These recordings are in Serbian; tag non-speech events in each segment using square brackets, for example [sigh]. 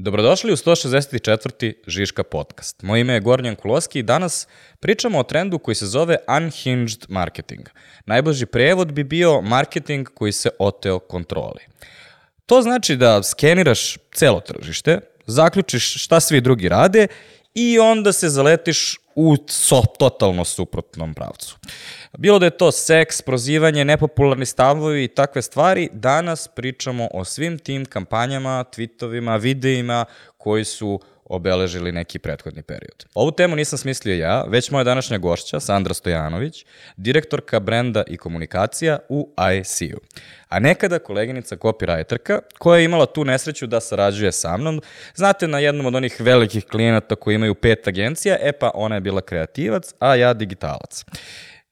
Dobrodošli u 164. Žiška podcast. Moje ime je Gornjan Kuloski i danas pričamo o trendu koji se zove Unhinged Marketing. Najbolji prevod bi bio marketing koji se oteo kontroli. To znači da skeniraš celo tržište, zaključiš šta svi drugi rade i onda se zaletiš u so, totalno suprotnom pravcu. Bilo da je to seks, prozivanje, nepopularni stavovi i takve stvari, danas pričamo o svim tim kampanjama, tweetovima, videima koji su obeležili neki prethodni period. Ovu temu nisam smislio ja, već moja današnja gošća, Sandra Stojanović, direktorka brenda i komunikacija u ICU. A nekada koleginica copywriterka, koja je imala tu nesreću da sarađuje sa mnom, znate na jednom od onih velikih klijenata koji imaju pet agencija, e pa ona je bila kreativac, a ja digitalac.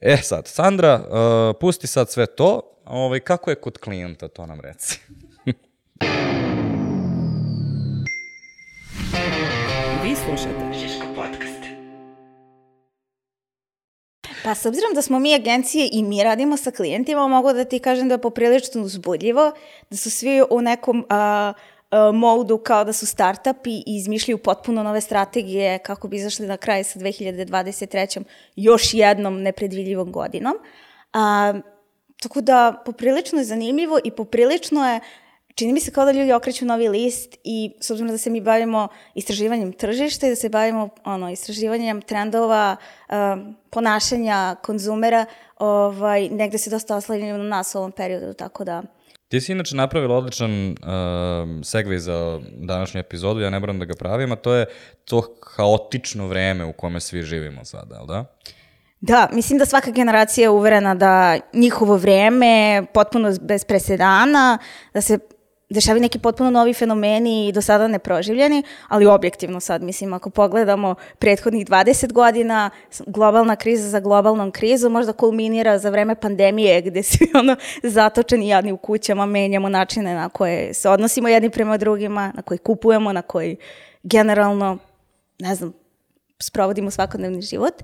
E sad, Sandra, uh, pusti sad sve to, ovaj, kako je kod klijenta, to nam reci. [laughs] slušate Žiško podcast. Pa s obzirom da smo mi agencije i mi radimo sa klijentima, mogu da ti kažem da je poprilično uzbudljivo, da su svi u nekom a, a, modu kao da su startupi i izmišljaju potpuno nove strategije kako bi izašli na kraj sa 2023. još jednom nepredvidljivom godinom. A, tako da poprilično je zanimljivo i poprilično je čini mi se kao da ljudi okreću novi list i s obzirom da se mi bavimo istraživanjem tržišta i da se bavimo ono, istraživanjem trendova, um, ponašanja konzumera, ovaj, negde se dosta oslanjaju na nas u ovom periodu, tako da... Ti si inače napravila odličan uh, segvej za današnju epizodu, ja ne moram da ga pravim, a to je to haotično vreme u kome svi živimo sada, ali da? Da, mislim da svaka generacija je uverena da njihovo vreme potpuno bez presedana, da se dešavaju neki potpuno novi fenomeni i do sada neproživljeni, ali objektivno sad, mislim, ako pogledamo prethodnih 20 godina, globalna kriza za globalnom krizu možda kulminira za vreme pandemije gde [laughs] svi ono zatočeni jadni u kućama, menjamo načine na koje se odnosimo jedni prema drugima, na koji kupujemo, na koji generalno, ne znam, sprovodimo svakodnevni život.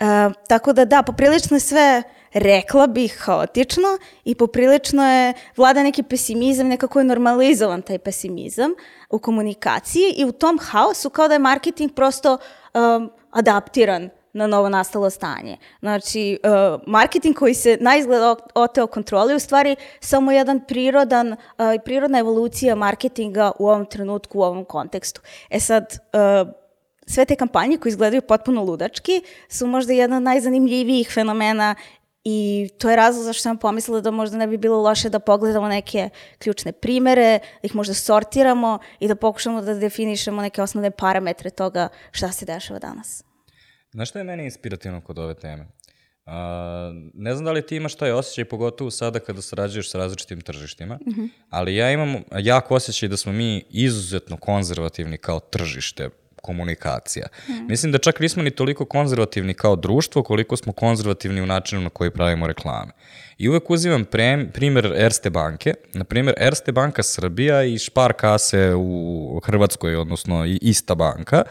Uh, tako da da, poprilično sve rekla bih, haotično i poprilično je, vlada neki pesimizam, nekako je normalizovan taj pesimizam u komunikaciji i u tom haosu kao da je marketing prosto um, adaptiran na novo nastalo stanje. Znači, uh, marketing koji se na izgled oteo kontroli u stvari samo jedan prirodan, uh, prirodna evolucija marketinga u ovom trenutku, u ovom kontekstu. E sad, uh, sve te kampanje koje izgledaju potpuno ludački su možda jedan od najzanimljivijih fenomena I to je razlog zašto sam pomislila da možda ne bi bilo loše da pogledamo neke ključne primere, da ih možda sortiramo i da pokušamo da definišemo neke osnovne parametre toga šta se dešava danas. Znaš šta je meni inspirativno kod ove teme? Uh, ne znam da li ti imaš taj osjećaj, pogotovo sada kada sarađuješ sa različitim tržištima, mm -hmm. ali ja imam jak osjećaj da smo mi izuzetno konzervativni kao tržište komunikacija. Mm. Mislim da čak nismo ni toliko konzervativni kao društvo, koliko smo konzervativni u načinu na koji pravimo reklame. I uvek uzimam pre, primer Erste banke. Na primer, Erste banka Srbija i Špar kase u Hrvatskoj, odnosno i ista banka,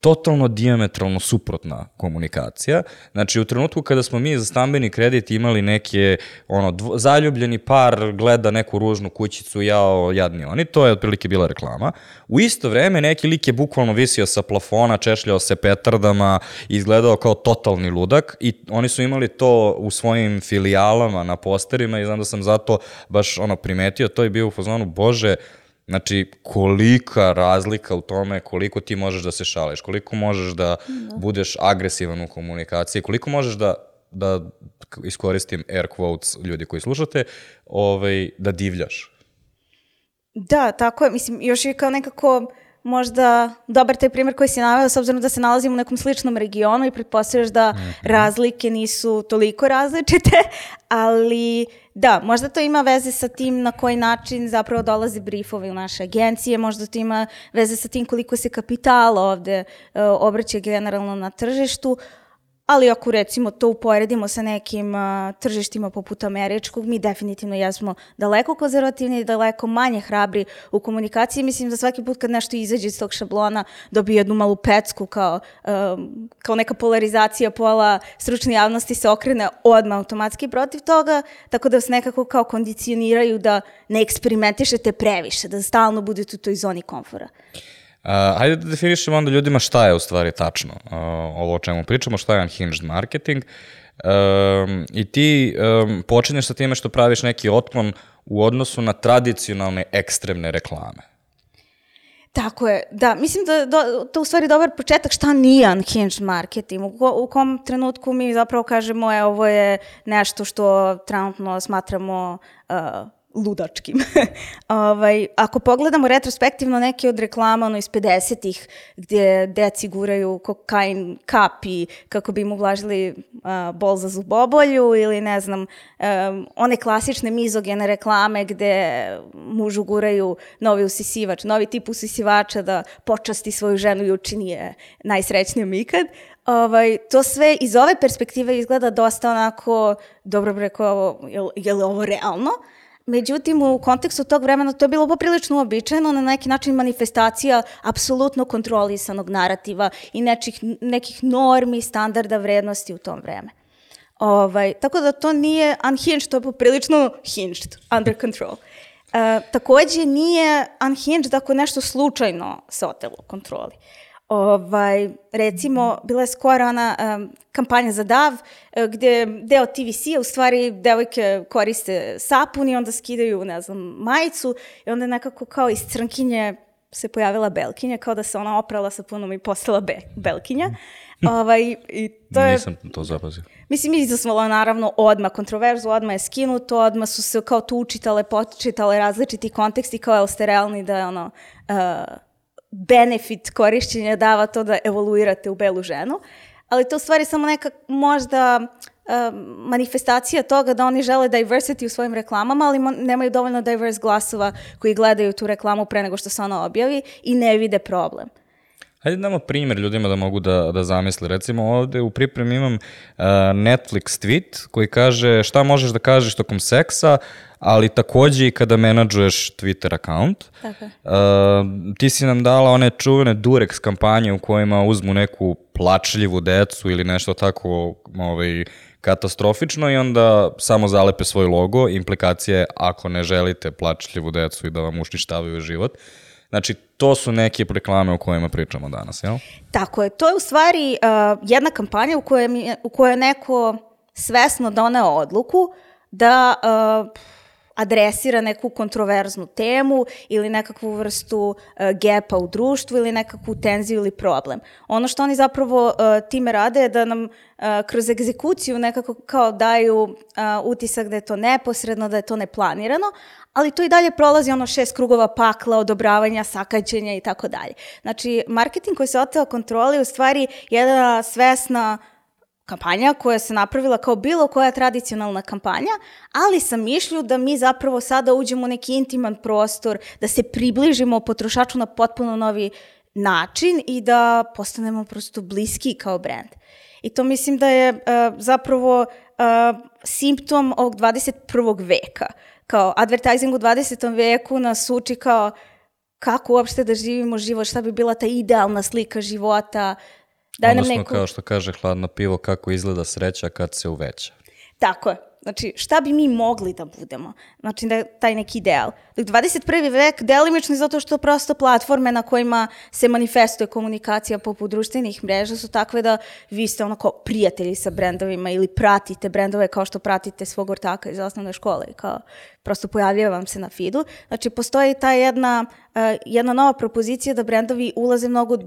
totalno diametralno suprotna komunikacija. Znači, u trenutku kada smo mi za stambeni kredit imali neke, ono, dvo, zaljubljeni par gleda neku ružnu kućicu, jao, jadni oni, to je otprilike bila reklama. U isto vreme neki lik je bukvalno visio sa plafona, češljao se petardama, izgledao kao totalni ludak i oni su imali to u svojim filijalama na posterima i znam da sam zato baš ono primetio, to je bio u fazonu, bože, Znači, kolika razlika u tome koliko ti možeš da se šališ, koliko možeš da, da. budeš agresivan u komunikaciji, koliko možeš da, da iskoristim air quotes ljudi koji slušate, ovaj, da divljaš. Da, tako je. Mislim, još je kao nekako možda dobar taj primjer koji si naveo, s obzirom da se nalazimo u nekom sličnom regionu i pretpostavljaš da mm -hmm. razlike nisu toliko različite, [laughs] ali da, možda to ima veze sa tim na koji način zapravo dolaze briefovi u naše agencije, možda to ima veze sa tim koliko se kapitala ovde uh, obraća generalno na tržištu, ali ako recimo to uporedimo sa nekim uh, tržištima poput američkog, mi definitivno jesmo daleko konzervativni i daleko manje hrabri u komunikaciji. Mislim da svaki put kad nešto izađe iz tog šablona dobije jednu malu pecku kao, um, kao neka polarizacija pola stručne javnosti se okrene odmah automatski protiv toga, tako da vas nekako kao kondicioniraju da ne eksperimentišete previše, da stalno budete u toj zoni komfora. Uh, hajde da definišemo onda ljudima šta je u stvari tačno uh, ovo o čemu pričamo, šta je unhinged marketing. Um, I ti um, počinješ sa time što praviš neki otklon u odnosu na tradicionalne ekstremne reklame. Tako je, da, mislim da, da to u stvari dobar početak šta nije unhinged marketing, u, ko, u kom trenutku mi zapravo kažemo je ovo je nešto što trenutno smatramo uh, ludačkim. [laughs] ovaj, ako pogledamo retrospektivno neke od reklama ono iz 50-ih gdje deci guraju kokain kapi kako bi im ublažili uh, bol za zubobolju ili ne znam, um, one klasične mizogene reklame gde mužu guraju novi usisivač, novi tip usisivača da počasti svoju ženu i učini je najsrećnijom ikad, Ovaj, to sve iz ove perspektive izgleda dosta onako, dobro bi rekao, je, je li ovo realno? Međutim, u kontekstu tog vremena to je bilo poprilično uobičajeno, na neki način manifestacija apsolutno kontrolisanog narativa i nečih, nekih normi, standarda, vrednosti u tom vreme. Ovaj, tako da to nije unhinged, to je poprilično hinged, under control. E, takođe nije unhinged ako nešto slučajno se otelo kontroli. Ovaj, recimo, bila je skoro ona um, kampanja za DAV, uh, gde deo TVC-a, u stvari, devojke koriste sapun i onda skidaju, ne znam, majicu i onda nekako kao iz crnkinje se pojavila Belkinja, kao da se ona oprala sapunom i postala be, Belkinja. ovaj, i to je, Nisam to zapazio. Mislim, izazvala naravno odma kontroverzu, odma je skinuto, odma su se kao tu učitale, počitale različiti konteksti, kao jel ste realni da je ono... Uh, benefit korišćenja dava to da evoluirate u belu ženu, ali to u stvari samo neka možda uh, manifestacija toga da oni žele diversity u svojim reklamama, ali nemaju dovoljno diverse glasova koji gledaju tu reklamu pre nego što se ona objavi i ne vide problem. Hajde damo primjer ljudima da mogu da, da zamisle. Recimo ovde u pripremi imam uh, Netflix tweet koji kaže šta možeš da kažeš tokom seksa, ali takođe i kada menadžuješ Twitter account. Tako. Uh, ti si nam dala one čuvene Durex kampanje u kojima uzmu neku plačljivu decu ili nešto tako ovaj, katastrofično i onda samo zalepe svoj logo. Implikacije ako ne želite plačljivu decu i da vam ušništavaju život. Znači, to su neke reklame o kojima pričamo danas, jel? Tako je. To je u stvari uh, jedna kampanja u kojoj, mi, u kojoj je neko svesno doneo odluku da uh, adresira neku kontroverznu temu ili nekakvu vrstu uh, gepa u društvu ili nekakvu tenziju ili problem. Ono što oni zapravo uh, time rade je da nam uh, kroz egzekuciju nekako kao daju uh, utisak da je to neposredno, da je to neplanirano, ali to i dalje prolazi ono šest krugova pakla, odobravanja, sakađenja i tako dalje. Znači, marketing koji se oteo kontroli u stvari jedna svesna uh, kampanja koja se napravila kao bilo koja tradicionalna kampanja, ali sa mišlju da mi zapravo sada uđemo u neki intiman prostor, da se približimo potrošaču na potpuno novi način i da postanemo prosto bliski kao brand. I to mislim da je uh, zapravo uh, simptom ovog 21. veka. Kao advertising u 20. veku nas uči kao kako uopšte da živimo život, šta bi bila ta idealna slika života, Daj Odnosno, nam neku... kao što kaže hladno pivo, kako izgleda sreća kad se uveća. Tako je. Znači, šta bi mi mogli da budemo? Znači, da taj neki ideal. Dok 21. vek delimično zato što prosto platforme na kojima se manifestuje komunikacija poput društvenih mreža su takve da vi ste onako prijatelji sa brendovima ili pratite brendove kao što pratite svog ortaka iz osnovne škole. Kao prosto pojavljaju vam se na feedu. Znači, postoji ta jedna, uh, jedna nova propozicija da brendovi ulaze mnogo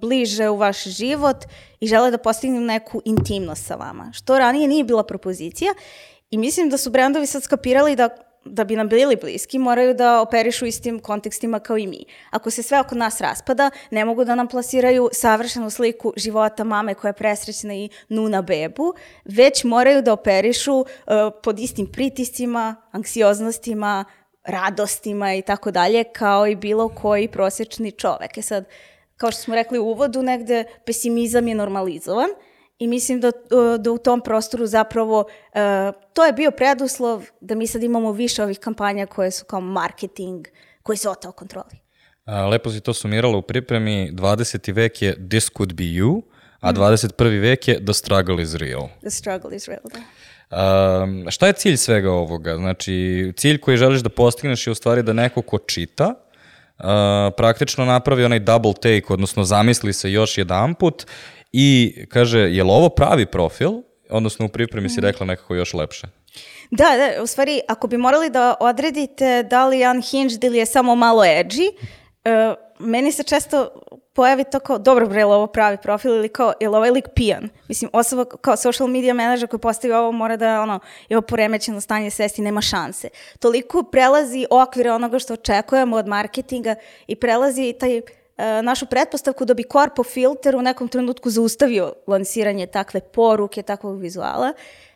bliže u vaš život i žele da postignu neku intimnost sa vama, što ranije nije bila propozicija i mislim da su brendovi sad skapirali da da bi nam bili bliski, moraju da operišu istim kontekstima kao i mi. Ako se sve oko nas raspada, ne mogu da nam plasiraju savršenu sliku života mame koja je presrećna i nuna bebu, već moraju da operišu uh, pod istim pritiscima, anksioznostima, radostima i tako dalje, kao i bilo koji prosečni čovek. E sad, kao što smo rekli u uvodu, negde pesimizam je normalizovan I mislim da, uh, da u tom prostoru zapravo uh, to je bio preduslov da mi sad imamo više ovih kampanja koje su kao marketing, koji se otao kontroli. Lepo si to sumirala u pripremi. 20. vek je This could be you, a 21. vek je The struggle is real. The struggle is real, da. Um, šta je cilj svega ovoga? Znači, cilj koji želiš da postigneš je u stvari da neko ko čita uh, praktično napravi onaj double take, odnosno zamisli se još jedan put i kaže, je li ovo pravi profil? Odnosno u pripremi si rekla nekako još lepše. Da, da, u stvari, ako bi morali da odredite da li je unhinged ili je samo malo edgy, uh, meni se često pojavi to kao, dobro bre, ovo pravi profil ili kao, je li ovaj lik pijan? Mislim, osoba kao social media manager koji postavi ovo mora da, ono, ovo poremećeno stanje svesti, nema šanse. Toliko prelazi okvire onoga što očekujemo od marketinga i prelazi taj uh, našu pretpostavku da bi korpo filter u nekom trenutku zaustavio lansiranje takve poruke, takvog vizuala,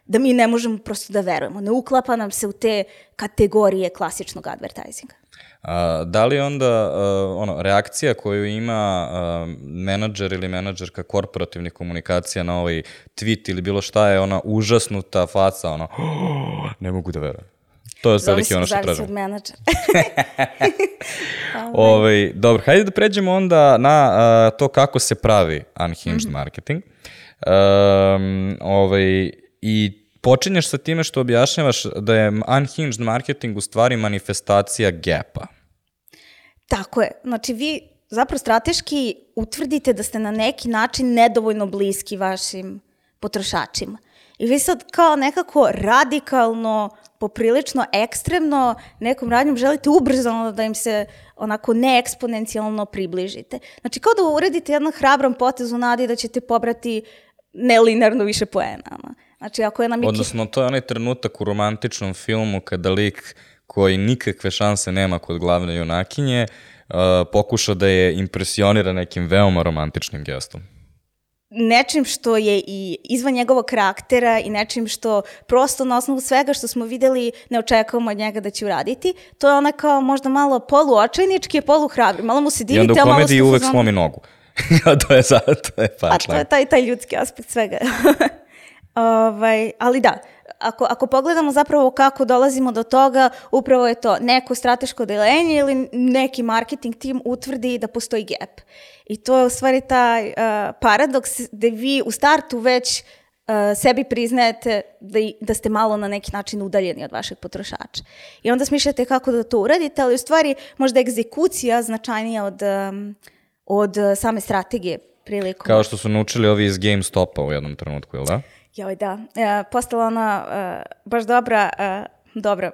da mi ne možemo prosto da verujemo. Ne uklapa nam se u te kategorije klasičnog advertisinga. A, da li onda uh, ono, reakcija koju ima uh, menadžer ili menadžerka korporativnih komunikacija na ovaj tweet ili bilo šta je ona užasnuta faca, ono, [gasps] ne mogu da verujem. To je veliki ono što Zavisi tražimo. od menadžera. [laughs] [laughs] Ovaj, dobro, hajde da pređemo onda na uh, to kako se pravi unhinged mm -hmm. marketing. Um, ovaj, I počinješ sa time što objašnjavaš da je unhinged marketing u stvari manifestacija gapa. Tako je. Znači, vi zapravo strateški utvrdite da ste na neki način nedovoljno bliski vašim potrošačima. I vi sad kao nekako radikalno, poprilično ekstremno nekom radnjom želite ubrzano da im se onako neeksponencijalno približite. Znači kao da uredite jedan hrabran potez u nadi da ćete pobrati nelinarno više poena. Znači ako je nam je... Odnosno, to je onaj trenutak u romantičnom filmu kada lik koji nikakve šanse nema kod glavne junakinje uh, pokuša da je impresionira nekim veoma romantičnim gestom nečim što je i izvan njegovog karaktera i nečim što prosto na osnovu svega što smo videli ne očekujemo od njega da će uraditi. To je ona kao možda malo poluočajnički, poluhrabri. Malo mu se divite, I onda u a malo komediji ste uvek slomi nogu. [laughs] a to je sad, to je A to je taj, taj ljudski aspekt svega. [laughs] ovaj, ali da, ako, ako pogledamo zapravo kako dolazimo do toga, upravo je to neko strateško delenje ili neki marketing tim utvrdi da postoji gap. I to je u stvari taj uh, paradoks gde vi u startu već uh, sebi priznajete da, i- da ste malo na neki način udaljeni od vašeg potrošača. I onda smišljate kako da to uradite, ali u stvari možda egzekucija značajnija od, um, od same strategije prilikom... Kao što su naučili ovi iz GameStopa u jednom trenutku, jel da? Joj, da. E, postala ona e, baš dobra, e, dobra,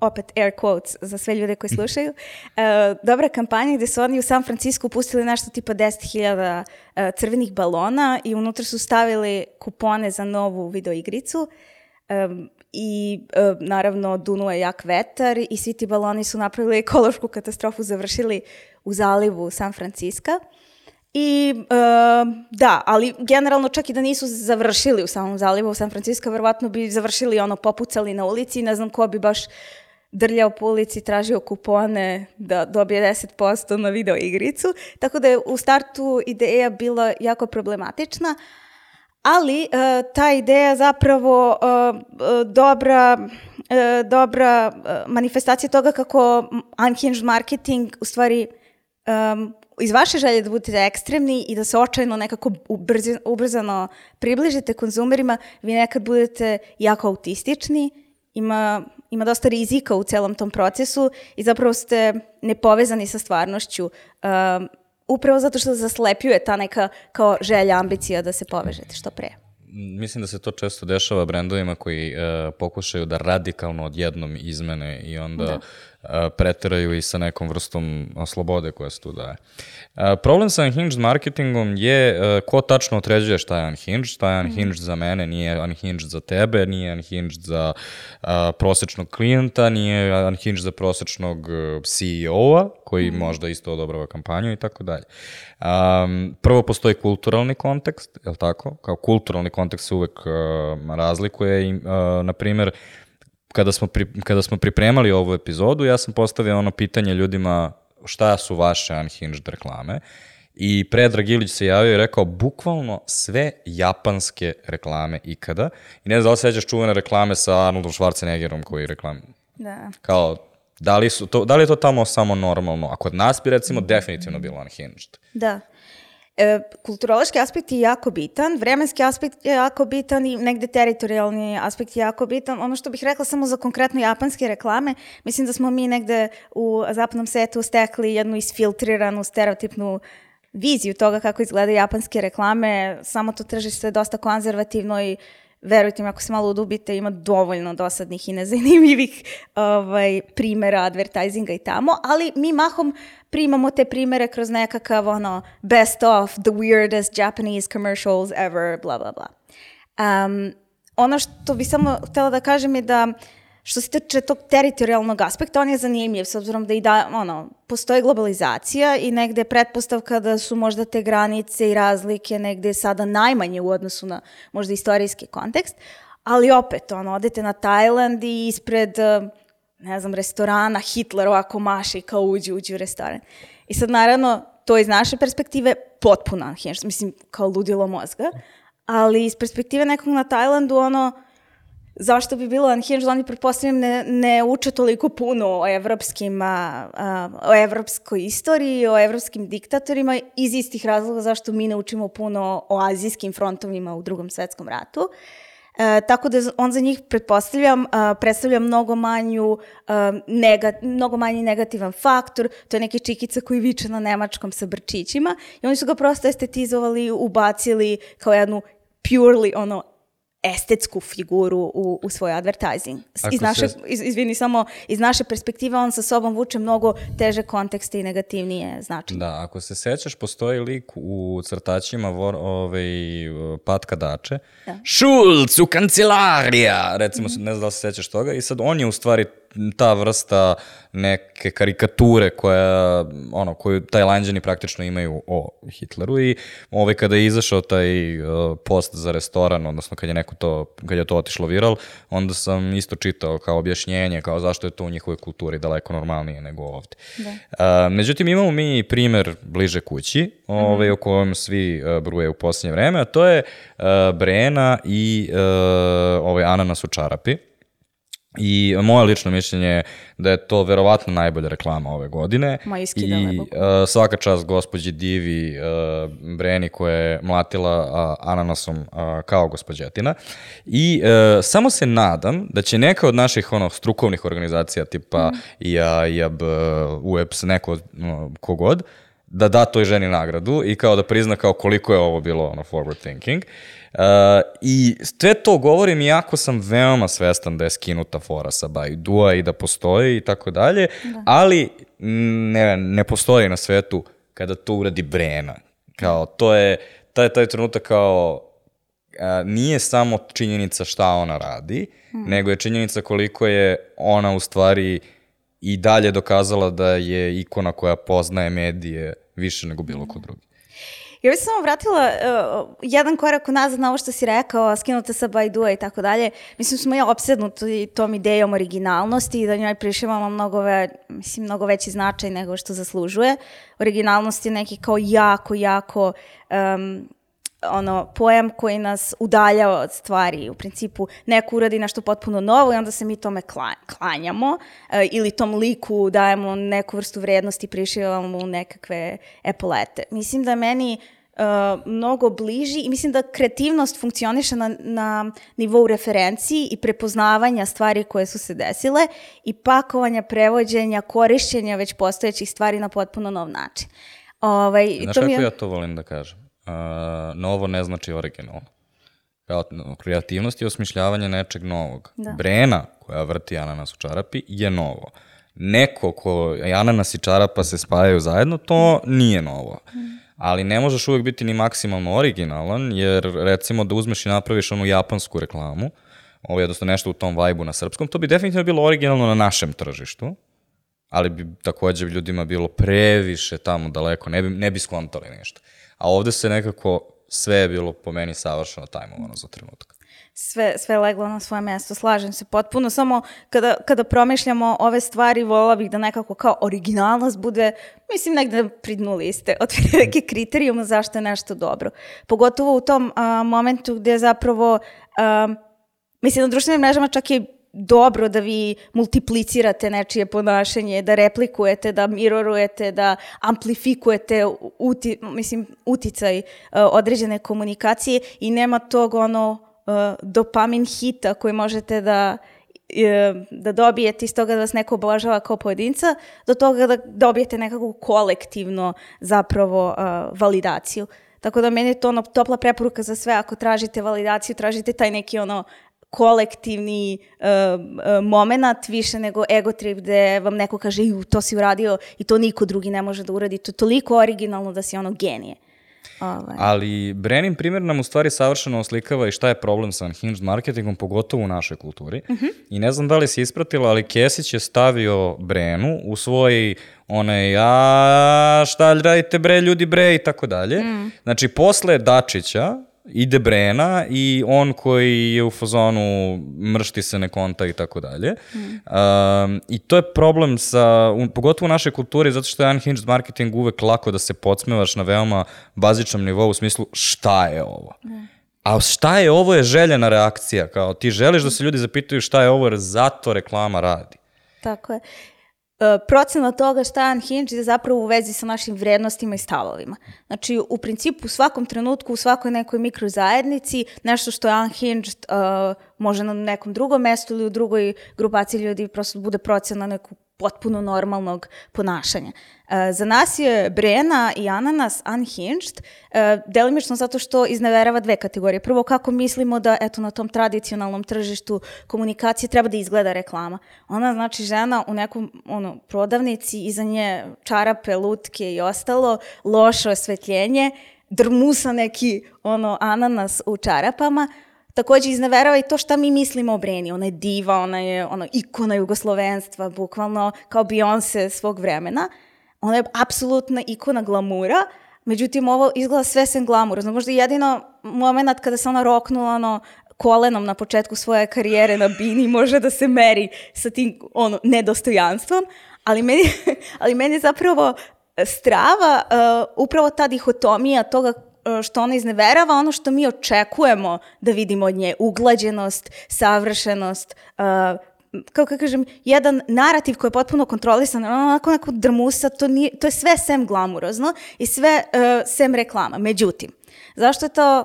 opet air quotes za sve ljude koji [laughs] slušaju, e, dobra kampanja gde su oni u San Francisco pustili nešto tipa 10.000 e, crvenih balona i unutra su stavili kupone za novu videoigricu e, i e, naravno dunuo je jak vetar i svi ti baloni su napravili ekološku katastrofu, završili u zalivu San Francisco. I e, da, ali generalno čak i da nisu završili u samom zalivu San Francisco, verovatno bi završili ono popucali na ulici i ne znam ko bi baš drljao po ulici, tražio kupone da dobije 10% na video igricu. Tako da je u startu ideja bila jako problematična, ali e, ta ideja zapravo e, e, dobra, e, dobra e, manifestacija toga kako unhinged marketing u stvari um, iz vaše želje da budete ekstremni i da se očajno nekako ubrzi, ubrzano približite konzumerima, vi nekad budete jako autistični, ima, ima dosta rizika u celom tom procesu i zapravo ste nepovezani sa stvarnošću. Um, upravo zato što zaslepljuje ta neka kao želja, ambicija da se povežete što pre. Mislim da se to često dešava brendovima koji uh, pokušaju da radikalno odjednom izmene i onda da. Preteraju i sa nekom vrstom slobode koja se tu daje. Problem sa unhinged marketingom je ko tačno određuje šta je unhinged, šta je unhinged za mene, nije unhinged za tebe, nije unhinged za prosečnog klijenta, nije unhinged za prosečnog CEO-a, koji možda isto odobrava kampanju i tako dalje. Um, prvo postoji kulturalni kontekst, je li tako? Kao kulturalni kontekst se uvek uh, razlikuje i, uh, na primjer, kada smo, pri, kada smo pripremali ovu epizodu, ja sam postavio ono pitanje ljudima šta su vaše unhinged reklame I Predrag Ilić se javio i rekao bukvalno sve japanske reklame ikada. I ne znam da li se sećaš čuvene reklame sa Arnoldom Schwarzeneggerom koji reklam... Da. Kao, da li, su to, da li je to tamo samo normalno? A kod nas bi recimo definitivno bilo unhinged. Da. E, kulturološki aspekt je jako bitan, vremenski aspekt je jako bitan i negde teritorijalni aspekt je jako bitan. Ono što bih rekla samo za konkretno japanske reklame, mislim da smo mi negde u zapadnom svetu stekli jednu isfiltriranu, stereotipnu viziju toga kako izgledaju japanske reklame, samo to tržište je dosta konzervativno i verujte mi, ako se malo udubite, ima dovoljno dosadnih i nezanimljivih ovaj, primera advertisinga i tamo, ali mi mahom primamo te primere kroz nekakav ono, best of the weirdest Japanese commercials ever, bla, bla, bla. Um, ono što bi samo htela da kažem je da što se tiče tog teritorijalnog aspekta, on je zanimljiv, s obzirom da i da, ono, postoji globalizacija i negde je pretpostavka da su možda te granice i razlike negde sada najmanje u odnosu na možda istorijski kontekst, ali opet, ono, odete na Tajland i ispred, ne znam, restorana Hitler ovako maše i kao uđi, uđi u restoran. I sad, naravno, to iz naše perspektive potpuno mislim, kao ludilo mozga, ali iz perspektive nekog na Tajlandu, ono, zašto bi bilo unhinged, oni pretpostavljam ne, ne uče toliko puno o evropskim, a, a, o evropskoj istoriji, o evropskim diktatorima iz istih razloga zašto mi ne učimo puno o azijskim frontovima u drugom svetskom ratu. E, tako da on za njih, pretpostavljam, a, predstavlja mnogo manju, a, nega, mnogo manji negativan faktor, to je neki čikica koji viče na nemačkom sa brčićima i oni su ga prosto estetizovali, ubacili kao jednu purely ono estetsku figuru u, u svoj advertising. Iz naše, se- iz, izvini, samo iz naše perspektive on sa sobom vuče mnogo teže kontekste i negativnije značenje. Da, ako se sećaš, postoji lik u crtačima vor, ovaj, Patka Dače. Da. Šulc u kancelarija! Recimo, ne znam da se sećaš toga. I sad on je u stvari ta vrsta neke karikature koja, ono, koju tajlanđani praktično imaju o Hitleru i ovaj, kada je izašao taj uh, post za restoran, odnosno kad je neko to, kad je to otišlo viral, onda sam isto čitao kao objašnjenje, kao zašto je to u njihovoj kulturi daleko normalnije nego ovde. Da. Uh, međutim, imamo mi primer bliže kući, ovaj, o kojem svi uh, bruje u posljednje vreme, a to je uh, Brena i uh, ovaj ananas u čarapi. I moje lično mišljenje je da je to verovatno najbolja reklama ove godine. Ma, iskidala je I uh, svaka čast gospođi Divi uh, Breni koja je mlatila uh, ananasom uh, kao gospođetina. I uh, samo se nadam da će neka od naših ono, strukovnih organizacija tipa mm. IA, IAB, UEPS, neko no, kogod, da da toj ženi nagradu i kao da prizna kao koliko je ovo bilo ono forward thinking. Uh, I sve to govorim iako sam veoma svestan da je skinuta fora sa Baidua i da postoji i tako dalje, ali ne, ne postoji na svetu kada to uradi Brena. Kao, to je, taj, taj trenutak kao, a, nije samo činjenica šta ona radi, nego je činjenica koliko je ona u stvari i dalje dokazala da je ikona koja poznaje medije više nego bilo ko drugi. Ja bih se samo vratila uh, jedan korak unazad na ovo što si rekao, skinuta sa Bajdua i tako dalje. Mislim, smo ja opsednuti tom idejom originalnosti i da njoj prišivamo mnogo, ve, mislim, mnogo veći značaj nego što zaslužuje. Originalnost je neki kao jako, jako um, ono, pojam koji nas udalja od stvari. U principu, neko uradi nešto potpuno novo i onda se mi tome kla- klanjamo e, ili tom liku dajemo neku vrstu vrednosti, prišivamo mu nekakve epolete. Mislim da meni e, mnogo bliži i mislim da kreativnost funkcioniše na, na nivou referenciji i prepoznavanja stvari koje su se desile i pakovanja, prevođenja, korišćenja već postojećih stvari na potpuno nov način. Ovaj, Znaš to kako mi je- ja to volim da kažem? Uh, novo ne znači originalno. Kreativnost je osmišljavanje nečeg novog. Da. Brena koja vrti ananas u čarapi je novo. Neko ko ananas i čarapa se spajaju zajedno, to nije novo. Ali ne možeš uvek biti ni maksimalno originalan, jer recimo da uzmeš i napraviš onu japansku reklamu, ovo je jednostavno nešto u tom vajbu na srpskom, to bi definitivno bilo originalno na našem tržištu, ali bi takođe ljudima bilo previše tamo daleko, ne bi, ne bi skontali ništa. A ovde se nekako sve je bilo po meni savršeno tajmovano za trenutak. sve, sve leglo na svoje mesto, slažem se potpuno, samo kada, kada promišljamo ove stvari, volila bih da nekako kao originalnost bude, mislim, negde pri dnu liste, [laughs] neke kriterijuma zašto je nešto dobro. Pogotovo u tom a, momentu gde zapravo, a, mislim, na društvenim mrežama čak i dobro da vi multiplicirate nečije ponašanje, da replikujete, da mirorujete, da amplifikujete uti, mislim, uticaj uh, određene komunikacije i nema tog ono uh, dopamin hita koji možete da da dobijete iz toga da vas neko obožava kao pojedinca, do toga da dobijete nekakvu kolektivno zapravo uh, validaciju. Tako da meni je to ono topla preporuka za sve, ako tražite validaciju, tražite taj neki ono kolektivni uh, uh, moment više nego ego trip gde vam neko kaže ju, to si uradio i to niko drugi ne može da uradi. To je toliko originalno da si ono genije. Ovaj. Ali Brenin primjer nam u stvari savršeno oslikava i šta je problem sa unhinged marketingom, pogotovo u našoj kulturi. Uh mhm. -huh. I ne znam da li si ispratila, ali Kesić je stavio Brenu u svoj onaj, a šta radite bre, ljudi bre i tako dalje. Mm. Znači, posle Dačića, ide Brena i on koji je u fazonu mršti se ne konta i tako dalje. Um, I to je problem sa, u, pogotovo u našoj kulturi, zato što je unhinged marketing uvek lako da se podsmevaš na veoma bazičnom nivou u smislu šta je ovo. Mm. A šta je ovo je željena reakcija, kao ti želiš da se ljudi zapitaju šta je ovo jer zato reklama radi. Tako je. E, procena toga šta je unhinged je zapravo u vezi sa našim vrednostima i stavovima. Znači, u principu, u svakom trenutku, u svakoj nekoj mikrozajednici, nešto što je unhinged uh, može na nekom drugom mestu ili u drugoj grupaciji ljudi prosto bude procena neku potpuno normalnog ponašanja. E, za nas je Brena i Ananas unhinged, e, delimično zato što izneverava dve kategorije. Prvo, kako mislimo da eto, na tom tradicionalnom tržištu komunikacije treba da izgleda reklama. Ona znači žena u nekom ono, prodavnici, iza nje čarape, lutke i ostalo, loše osvetljenje, drmusa neki ono, ananas u čarapama, takođe izneverava i to šta mi mislimo o Breni. Ona je diva, ona je ono, ikona jugoslovenstva, bukvalno kao Beyoncé svog vremena. Ona je apsolutna ikona glamura, međutim ovo izgleda sve sem glamura. možda jedino moment kada se ona roknula ono, kolenom na početku svoje karijere na bini može da se meri sa tim ono, nedostojanstvom, ali meni, [laughs] ali meni zapravo strava uh, upravo ta dihotomija toga što ona izneverava ono što mi očekujemo da vidimo od nje, uglađenost, savršenost, uh, kako kažem, jedan narativ koji je potpuno kontrolisan, onako neko drmusa, to, nije, to je sve sem glamurozno i sve uh, sem reklama. Međutim, zašto je to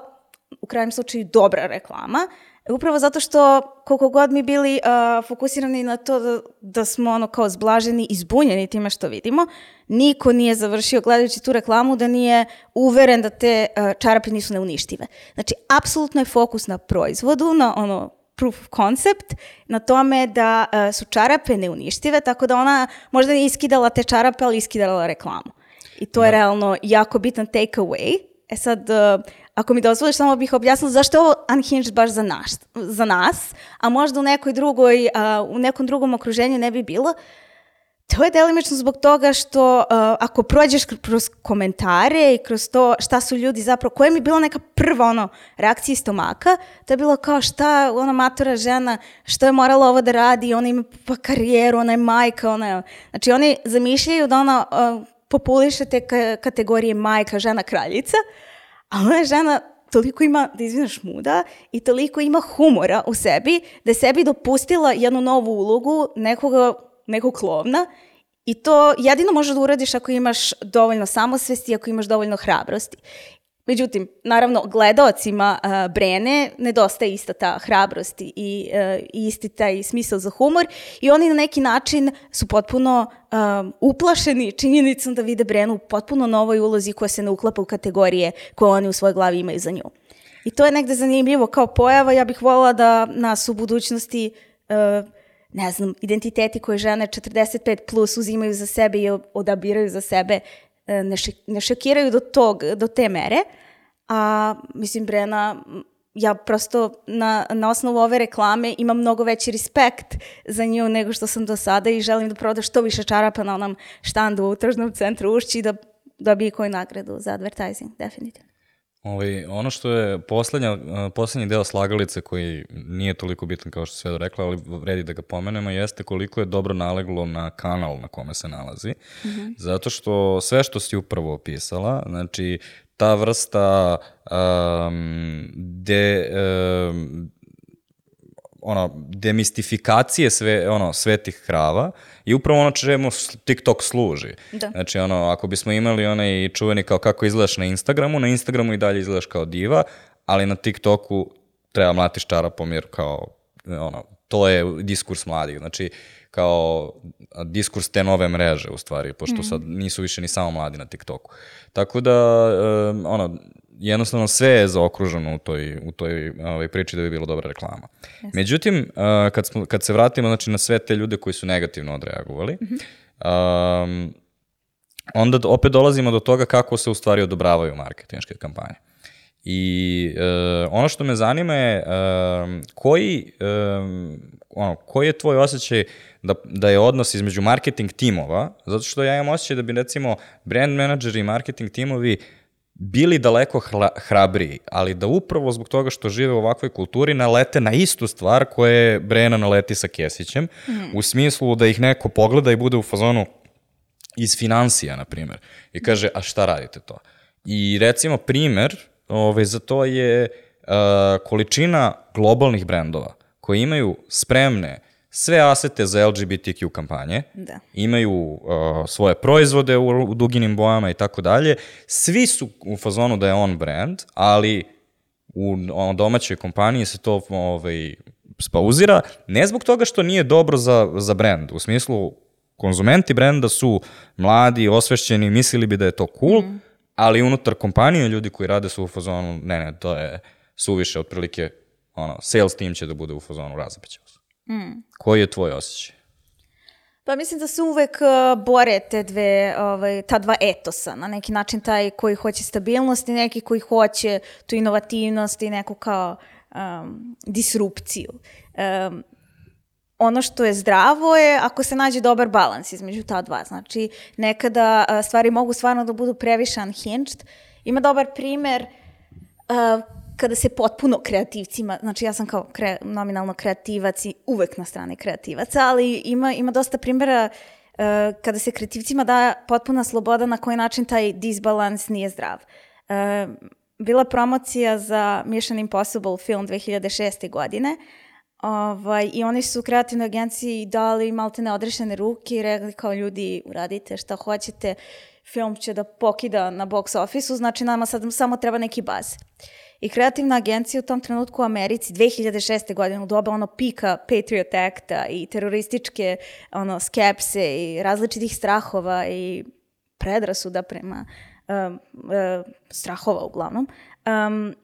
u krajem slučaju dobra reklama? Upravo zato što koliko god mi bili uh, fokusirani na to da, da smo ono kao zblaženi i zbunjeni time što vidimo, niko nije završio gledajući tu reklamu da nije uveren da te uh, čarape nisu neuništive. Znači, apsolutno je fokus na proizvodu, na ono proof of concept, na tome da uh, su čarape neuništive, tako da ona možda nije iskidala te čarape, ali iskidala reklamu. I to da. je realno jako bitan take away. E sad, uh, ako mi dozvoliš, samo bih objasnila zašto je ovo unhinged baš za nas, za nas a možda u nekoj drugoj, uh, u nekom drugom okruženju ne bi bilo. To je delimično zbog toga što uh, ako prođeš kroz komentare i kroz to šta su ljudi zapravo, koja mi je bila neka prva ono, reakcija stomaka, to je bilo kao šta ona matora žena, što je morala ovo da radi, ona ima pa karijeru, ona je majka, ona je... Znači oni zamišljaju da ona uh, populiše te kategorije majka, žena, kraljica, A ona žena toliko ima, da izvinaš muda, i toliko ima humora u sebi, da je sebi dopustila jednu novu ulogu nekoga, nekog klovna I to jedino možeš da uradiš ako imaš dovoljno samosvesti, ako imaš dovoljno hrabrosti. Međutim, naravno, gledaocima uh, Brene nedostaje ista ta hrabrost i, uh, isti taj smisao za humor i oni na neki način su potpuno uh, uplašeni činjenicom da vide Brenu u potpuno novoj ulozi koja se ne uklapa u kategorije koje oni u svojoj glavi imaju za nju. I to je negde zanimljivo kao pojava. Ja bih volila da nas u budućnosti uh, ne znam, identiteti koje žene 45 plus uzimaju za sebe i odabiraju za sebe ne, ši, ne šokiraju do, tog, do te mere, a mislim Brena ja prosto na, na osnovu ove reklame imam mnogo veći respekt za nju nego što sam do sada i želim da proda što više čarapa na onom štandu u tržnom centru Ušći i da dobije koju nagradu za advertising, definitivno. Ovaj, ono što je poslednja, poslednji deo slagalice koji nije toliko bitan kao što sve rekla, ali vredi da ga pomenemo, jeste koliko je dobro naleglo na kanal na kome se nalazi. Mm -hmm. Zato što sve što si upravo opisala, znači ta vrsta um, de, um, ono, demistifikacije sve, ono, svetih krava i upravo ono čemu TikTok služi. Da. Znači, ono, ako bismo imali onaj čuveni kao kako izgledaš na Instagramu, na Instagramu i dalje izgledaš kao diva, ali na TikToku treba mlatiš čarapom jer kao, ono, to je diskurs mladih. Znači, kao diskurs te nove mreže u stvari, pošto mm. sad nisu više ni samo mladi na TikToku. Tako da, um, ono, jednostavno sve je zaokruženo u toj, u toj ovaj, priči da bi bila dobra reklama. Yes. Međutim, uh, kad, smo, kad se vratimo znači, na sve te ljude koji su negativno odreagovali, mm -hmm. um, onda opet dolazimo do toga kako se u stvari odobravaju marketinške kampanje. I uh, ono što me zanima je uh, koji, uh, ono, koji je tvoj osjećaj da, da je odnos između marketing timova, zato što ja imam osjećaj da bi recimo brand menadžeri i marketing timovi uh, bili daleko hla, hrabriji, ali da upravo zbog toga što žive u ovakvoj kulturi nalete na istu stvar koje Brena naleti sa Kesićem, mm. u smislu da ih neko pogleda i bude u fazonu iz financija, na primjer, i kaže, a šta radite to? I recimo primer ovaj, za to je uh, količina globalnih brendova koji imaju spremne sve asete za LGBTQ kampanje, da. imaju uh, svoje proizvode u, u duginim bojama i tako dalje. Svi su u fazonu da je on brand, ali u domaćoj kompaniji se to ovaj, spauzira, ne zbog toga što nije dobro za, za brand, u smislu konzumenti brenda su mladi, osvešćeni, mislili bi da je to cool, mm. ali unutar kompanije ljudi koji rade su u fazonu, ne, ne, to je suviše, otprilike, ono, sales team će da bude u fazonu razapećao Mm. Koji je tvoj osjećaj? Pa mislim da se uvek uh, bore te dve, ovaj, ta dva etosa, na neki način taj koji hoće stabilnost i neki koji hoće tu inovativnost i neku kao um, disrupciju. Um, ono što je zdravo je ako se nađe dobar balans između ta dva. Znači, nekada uh, stvari mogu stvarno da budu previše unhinged. Ima dobar primer uh, kada se potpuno kreativcima, znači ja sam kao kre, nominalno kreativac i uvek na strani kreativaca, ali ima, ima dosta primjera uh, kada se kreativcima da potpuna sloboda na koji način taj disbalans nije zdrav. Uh, bila promocija za Mission Impossible film 2006. godine Ovaj, I oni su kreativnoj agenciji dali malte neodrešene ruke i rekli kao ljudi uradite šta hoćete, film će da pokida na box office-u, znači nama sad samo treba neki baz. I kreativna agencija u tom trenutku u Americi 2006. godine u doba ono pika Patriot Acta i terorističke ono skepse i različitih strahova i predrasuda prema um, uh, strahova uglavnom, um,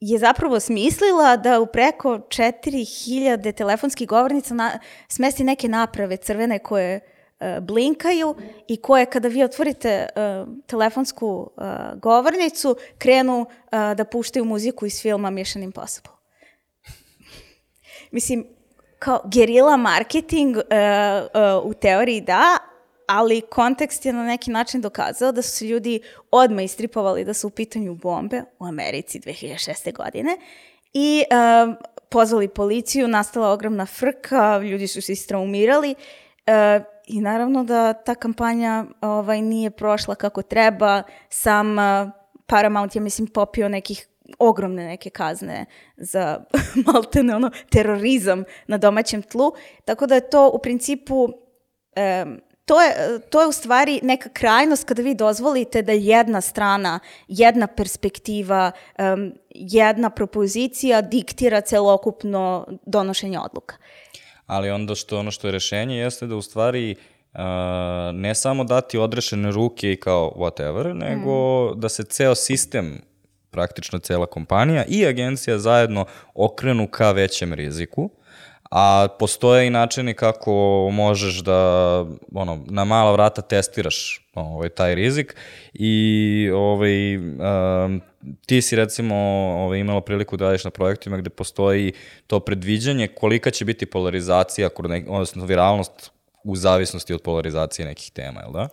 je zapravo smislila da u preko 4000 telefonskih govornica na, smesti neke naprave crvene koje E, blinkaju i koje kada vi otvorite uh, telefonsku uh, govornicu krenu uh, da puštaju muziku iz filma Mission Impossible. Mislim, kao gerila marketing uh, uh, u teoriji da, ali kontekst je na neki način dokazao da su se ljudi odmah istripovali da su u pitanju bombe u Americi 2006. godine i uh, pozvali policiju, nastala ogromna frka, ljudi su se istraumirali uh, I naravno da ta kampanja ovaj, nije prošla kako treba. Sam uh, Paramount je, mislim, popio nekih ogromne neke kazne za [laughs] maltene ono terorizam na domaćem tlu. Tako da je to u principu to je, to je u stvari neka krajnost kada vi dozvolite da jedna strana, jedna perspektiva, um, jedna propozicija diktira celokupno donošenje odluka ali onda što ono što je rešenje jeste da u stvari uh, ne samo dati odrešene ruke i kao whatever, nego mm. da se ceo sistem praktično cela kompanija i agencija zajedno okrenu ka većem riziku, a postoje i načini kako možeš da ono, na mala vrata testiraš ovaj, taj rizik i ovaj, um, ti si recimo ovaj, imala priliku da radiš na projektima gde postoji to predviđanje kolika će biti polarizacija, odnosno viralnost u zavisnosti od polarizacije nekih tema, je li da?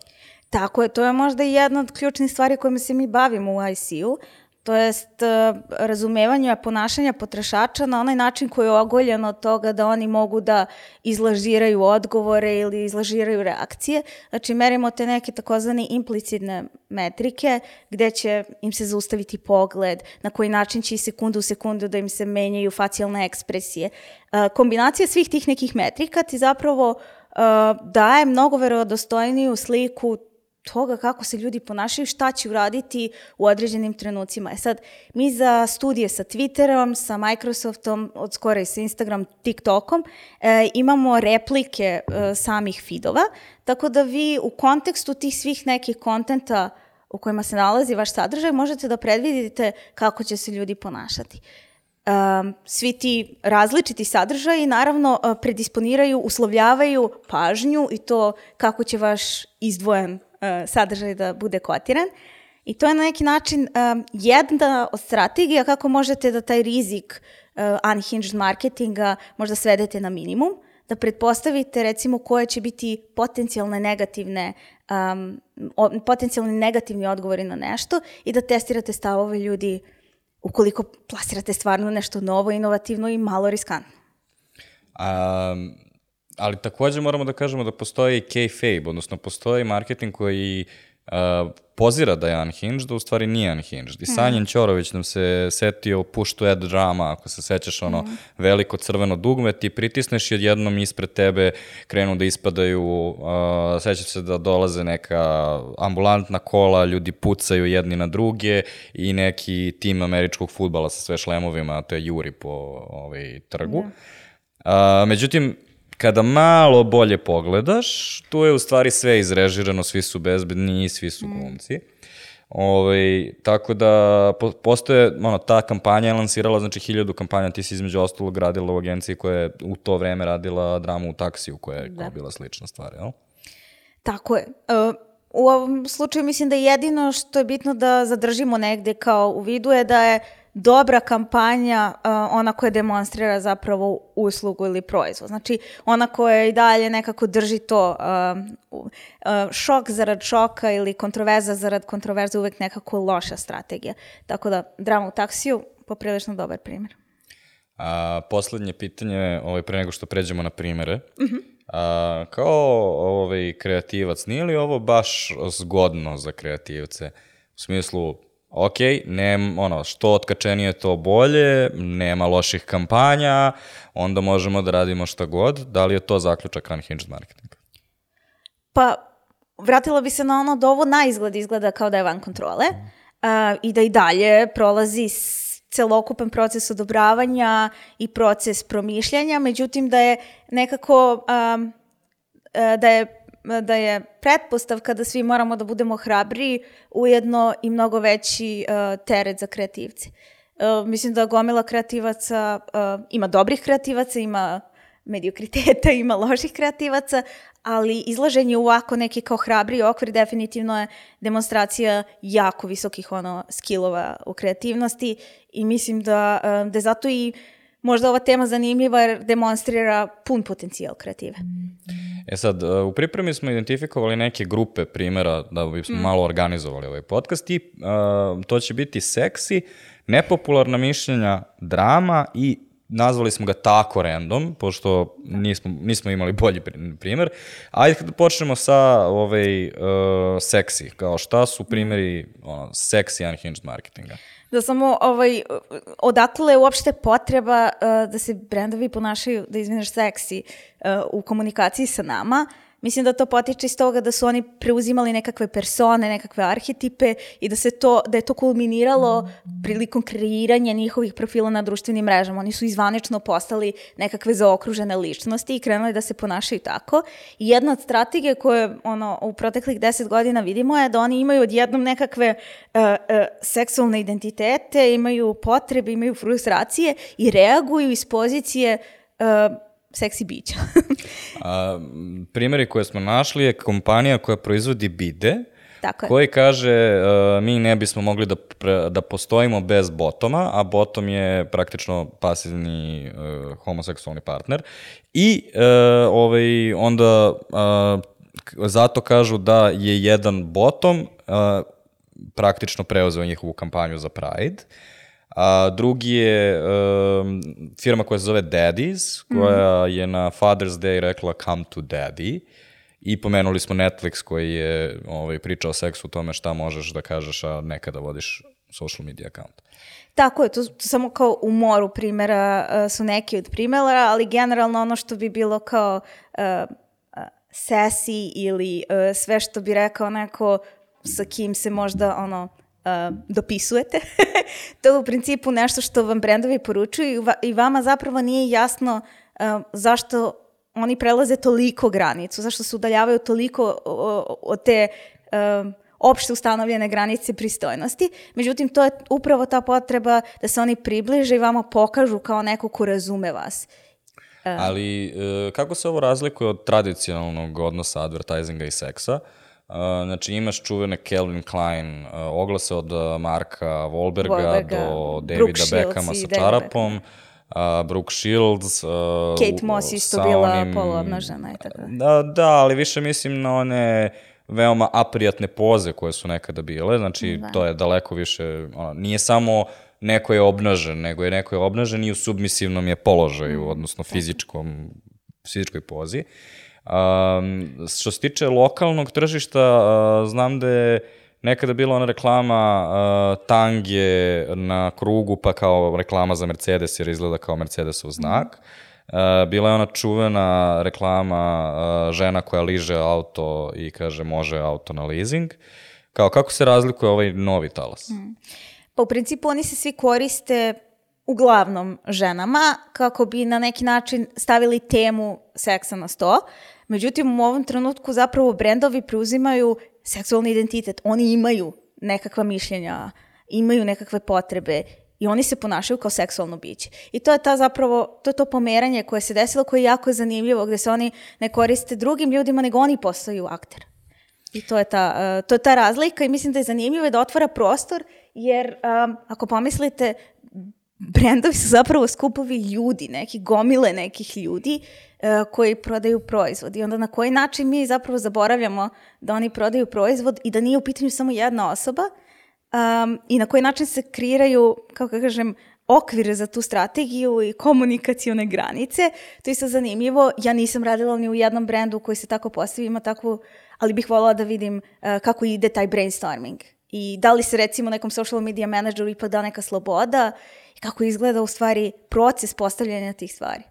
Tako je, to je možda i jedna od ključnih stvari kojima se mi bavimo u IC-u. To jest e, razumevanje ponašanja potrošača na onaj način koji je ogoljen od toga da oni mogu da izlažiraju odgovore ili izlažiraju reakcije. Znači, merimo te neke takozvane implicitne metrike gde će im se zaustaviti pogled, na koji način će i sekundu u sekundu da im se menjaju facijalne ekspresije. E, kombinacija svih tih nekih metrika ti zapravo uh, daje mnogo verodostojniju sliku toga kako se ljudi ponašaju, šta će uraditi u određenim trenucima. E sad, mi za studije sa Twitterom, sa Microsoftom, od skora i sa Instagram, TikTokom, e, imamo replike e, samih feedova, tako da vi u kontekstu tih svih nekih kontenta u kojima se nalazi vaš sadržaj, možete da predvidite kako će se ljudi ponašati. Um, svi ti različiti sadržaji naravno uh, predisponiraju, uslovljavaju pažnju i to kako će vaš izdvojen sadržaj da bude kotiran. I to je na neki način um, jedna od strategija kako možete da taj rizik uh, unhinged marketinga možda svedete na minimum, da pretpostavite recimo koje će biti potencijalne negativne um, o, potencijalni negativni odgovori na nešto i da testirate stavove ljudi ukoliko plasirate stvarno nešto novo, inovativno i malo riskantno. Um, ali takođe moramo da kažemo da postoji kayfabe, odnosno postoji marketing koji uh, pozira da je unhinged, da u stvari nije unhinged. I Sanjin mm. Ćorović nam se setio push to add drama, ako se sećaš ono mm. veliko crveno dugme, ti pritisneš i odjednom ispred tebe krenu da ispadaju, uh, sećaš se da dolaze neka ambulantna kola, ljudi pucaju jedni na druge i neki tim američkog futbala sa sve šlemovima, to je juri po ovaj, trgu. Da. Uh, međutim, kada malo bolje pogledaš, tu je u stvari sve izrežirano, svi su bezbedni, svi su mm. glumci. Ove, ovaj, tako da po, postoje, ono, ta kampanja je lansirala, znači hiljadu kampanja, ti si između ostalog radila u agenciji koja je u to vreme radila dramu u taksiju, koja je da. bila slična stvar, jel? Tako je. Uh, u ovom slučaju mislim da jedino što je bitno da zadržimo negde kao u vidu je da je dobra kampanja uh, ona koja demonstrira zapravo uslugu ili proizvod. Znači, ona koja i dalje nekako drži to uh, šok zarad šoka ili kontroverza zarad kontroverza uvek nekako loša strategija. Tako da, drama u taksiju, poprilično dobar primjer. A, poslednje pitanje, ovaj, pre nego što pređemo na primere. Uh mhm. -huh. A, kao ovaj, kreativac, nije li ovo baš zgodno za kreativce? U smislu, ok, nem, ono, što otkačenije to bolje, nema loših kampanja, onda možemo da radimo šta god. Da li je to zaključak Unhinged marketinga? Pa, vratila bi se na ono da ovo na izgled izgleda kao da je van kontrole uh, i da i dalje prolazi celokupan proces odobravanja i proces promišljanja, međutim da je nekako um, da je da je pretpostavka da svi moramo da budemo hrabri, ujedno i mnogo veći uh, teret za kreativce. Uh, mislim da gomila kreativaca, uh, ima dobrih kreativaca, ima mediokriteta, [laughs] ima loših kreativaca, ali izlaženje u ovako neki kao hrabri okvir definitivno je demonstracija jako visokih ono skillova u kreativnosti i mislim da, uh, da je zato i možda ova tema zanimljiva jer demonstrira pun potencijal kreative. E sad, e, u pripremi smo identifikovali neke grupe primjera da bismo mm. malo organizovali ovaj podcast i uh, to će biti seksi, nepopularna mišljenja, drama i nazvali smo ga tako random, pošto nismo, nismo imali bolji primer. Ajde da počnemo sa ovaj, uh, seksi, kao šta su primjeri ono, seksi unhinged marketinga? Da samo ovaj, odakle je uopšte potreba uh, da se brendovi ponašaju, da izvineš seksi uh, u komunikaciji sa nama, Mislim da to potiče iz toga da su oni preuzimali nekakve persone, nekakve arhetipe i da se to, da je to kulminiralo prilikom kreiranja njihovih profila na društvenim mrežama. Oni su izvanično postali nekakve zaokružene ličnosti i krenuli da se ponašaju tako. I jedna od strategije koje ono, u proteklih deset godina vidimo je da oni imaju odjednom nekakve uh, uh, seksualne identitete, imaju potrebe, imaju frustracije i reaguju iz pozicije uh, seksi bića. [laughs] A, primjeri koje smo našli je kompanija koja proizvodi bide, Tako je. koji kaže uh, mi ne bismo mogli da, pre, da postojimo bez botoma, a botom je praktično pasivni uh, homoseksualni partner. I uh, ovaj, onda uh, zato kažu da je jedan botom uh, praktično preuzeo njihovu kampanju za Pride. A drugi je um, firma koja se zove Daddies, koja je na Father's Day rekla come to daddy. I pomenuli smo Netflix koji je ovaj, pričao o seksu, o tome šta možeš da kažeš, a nekada vodiš social media account. Tako je, to, to samo kao u moru primjera uh, su neki od primjera, ali generalno ono što bi bilo kao uh, uh, sassy ili uh, sve što bi rekao neko sa kim se možda ono dopisujete. [laughs] to je u principu nešto što vam brendovi poručuju i, va, i vama zapravo nije jasno zašto oni prelaze toliko granicu, zašto se udaljavaju toliko od te opšte ustanovljene granice pristojnosti. Međutim, to je upravo ta potreba da se oni približe i vama pokažu kao neko ko razume vas. Ali e, kako se ovo razlikuje od tradicionalnog odnosa advertisinga i seksa? Uh, znači imaš čuvene Calvin Klein uh, oglase od uh, Marka Wahlberga, Wahlberga, do Davida i sa David čarapom, uh, Brooke Shields. Uh, Kate Moss isto bila onim- poluobnažena i tako. Da, da, ali više mislim na one veoma aprijatne poze koje su nekada bile, znači Da. to je daleko više, ono, nije samo neko je obnažen, nego je neko je obnažen i u submisivnom je položaju, odnosno fizičkom, fizičkoj pozi. Um, što se tiče lokalnog tržišta, uh, znam da je nekada bila ona reklama uh, tange na krugu, pa kao reklama za Mercedes, jer izgleda kao Mercedesov znak. Uh, bila je ona čuvena reklama uh, žena koja liže auto i kaže može auto na leasing. Kao kako se razlikuje ovaj novi talas? Pa u principu oni se svi koriste uglavnom ženama kako bi na neki način stavili temu seksa na sto. Međutim, u ovom trenutku zapravo brendovi preuzimaju seksualni identitet. Oni imaju nekakva mišljenja, imaju nekakve potrebe i oni se ponašaju kao seksualno biće. I to je ta zapravo, to je to pomeranje koje se desilo, koje je jako zanimljivo, gde se oni ne koriste drugim ljudima, nego oni postaju akter. I to je ta, uh, to je ta razlika i mislim da je zanimljivo da otvara prostor, jer um, ako pomislite, brendovi su zapravo skupovi ljudi, neki gomile nekih ljudi uh, koji prodaju proizvod. I onda na koji način mi zapravo zaboravljamo da oni prodaju proizvod i da nije u pitanju samo jedna osoba um, i na koji način se kreiraju, kako kažem, okvir za tu strategiju i komunikacione granice. To je isto zanimljivo. Ja nisam radila ni u jednom brendu koji se tako postavi, ima takvu, ali bih voljela da vidim uh, kako ide taj brainstorming. I da li se recimo nekom social media menadžeru ipak da neka sloboda i kako izgleda u stvari proces postavljanja tih stvari.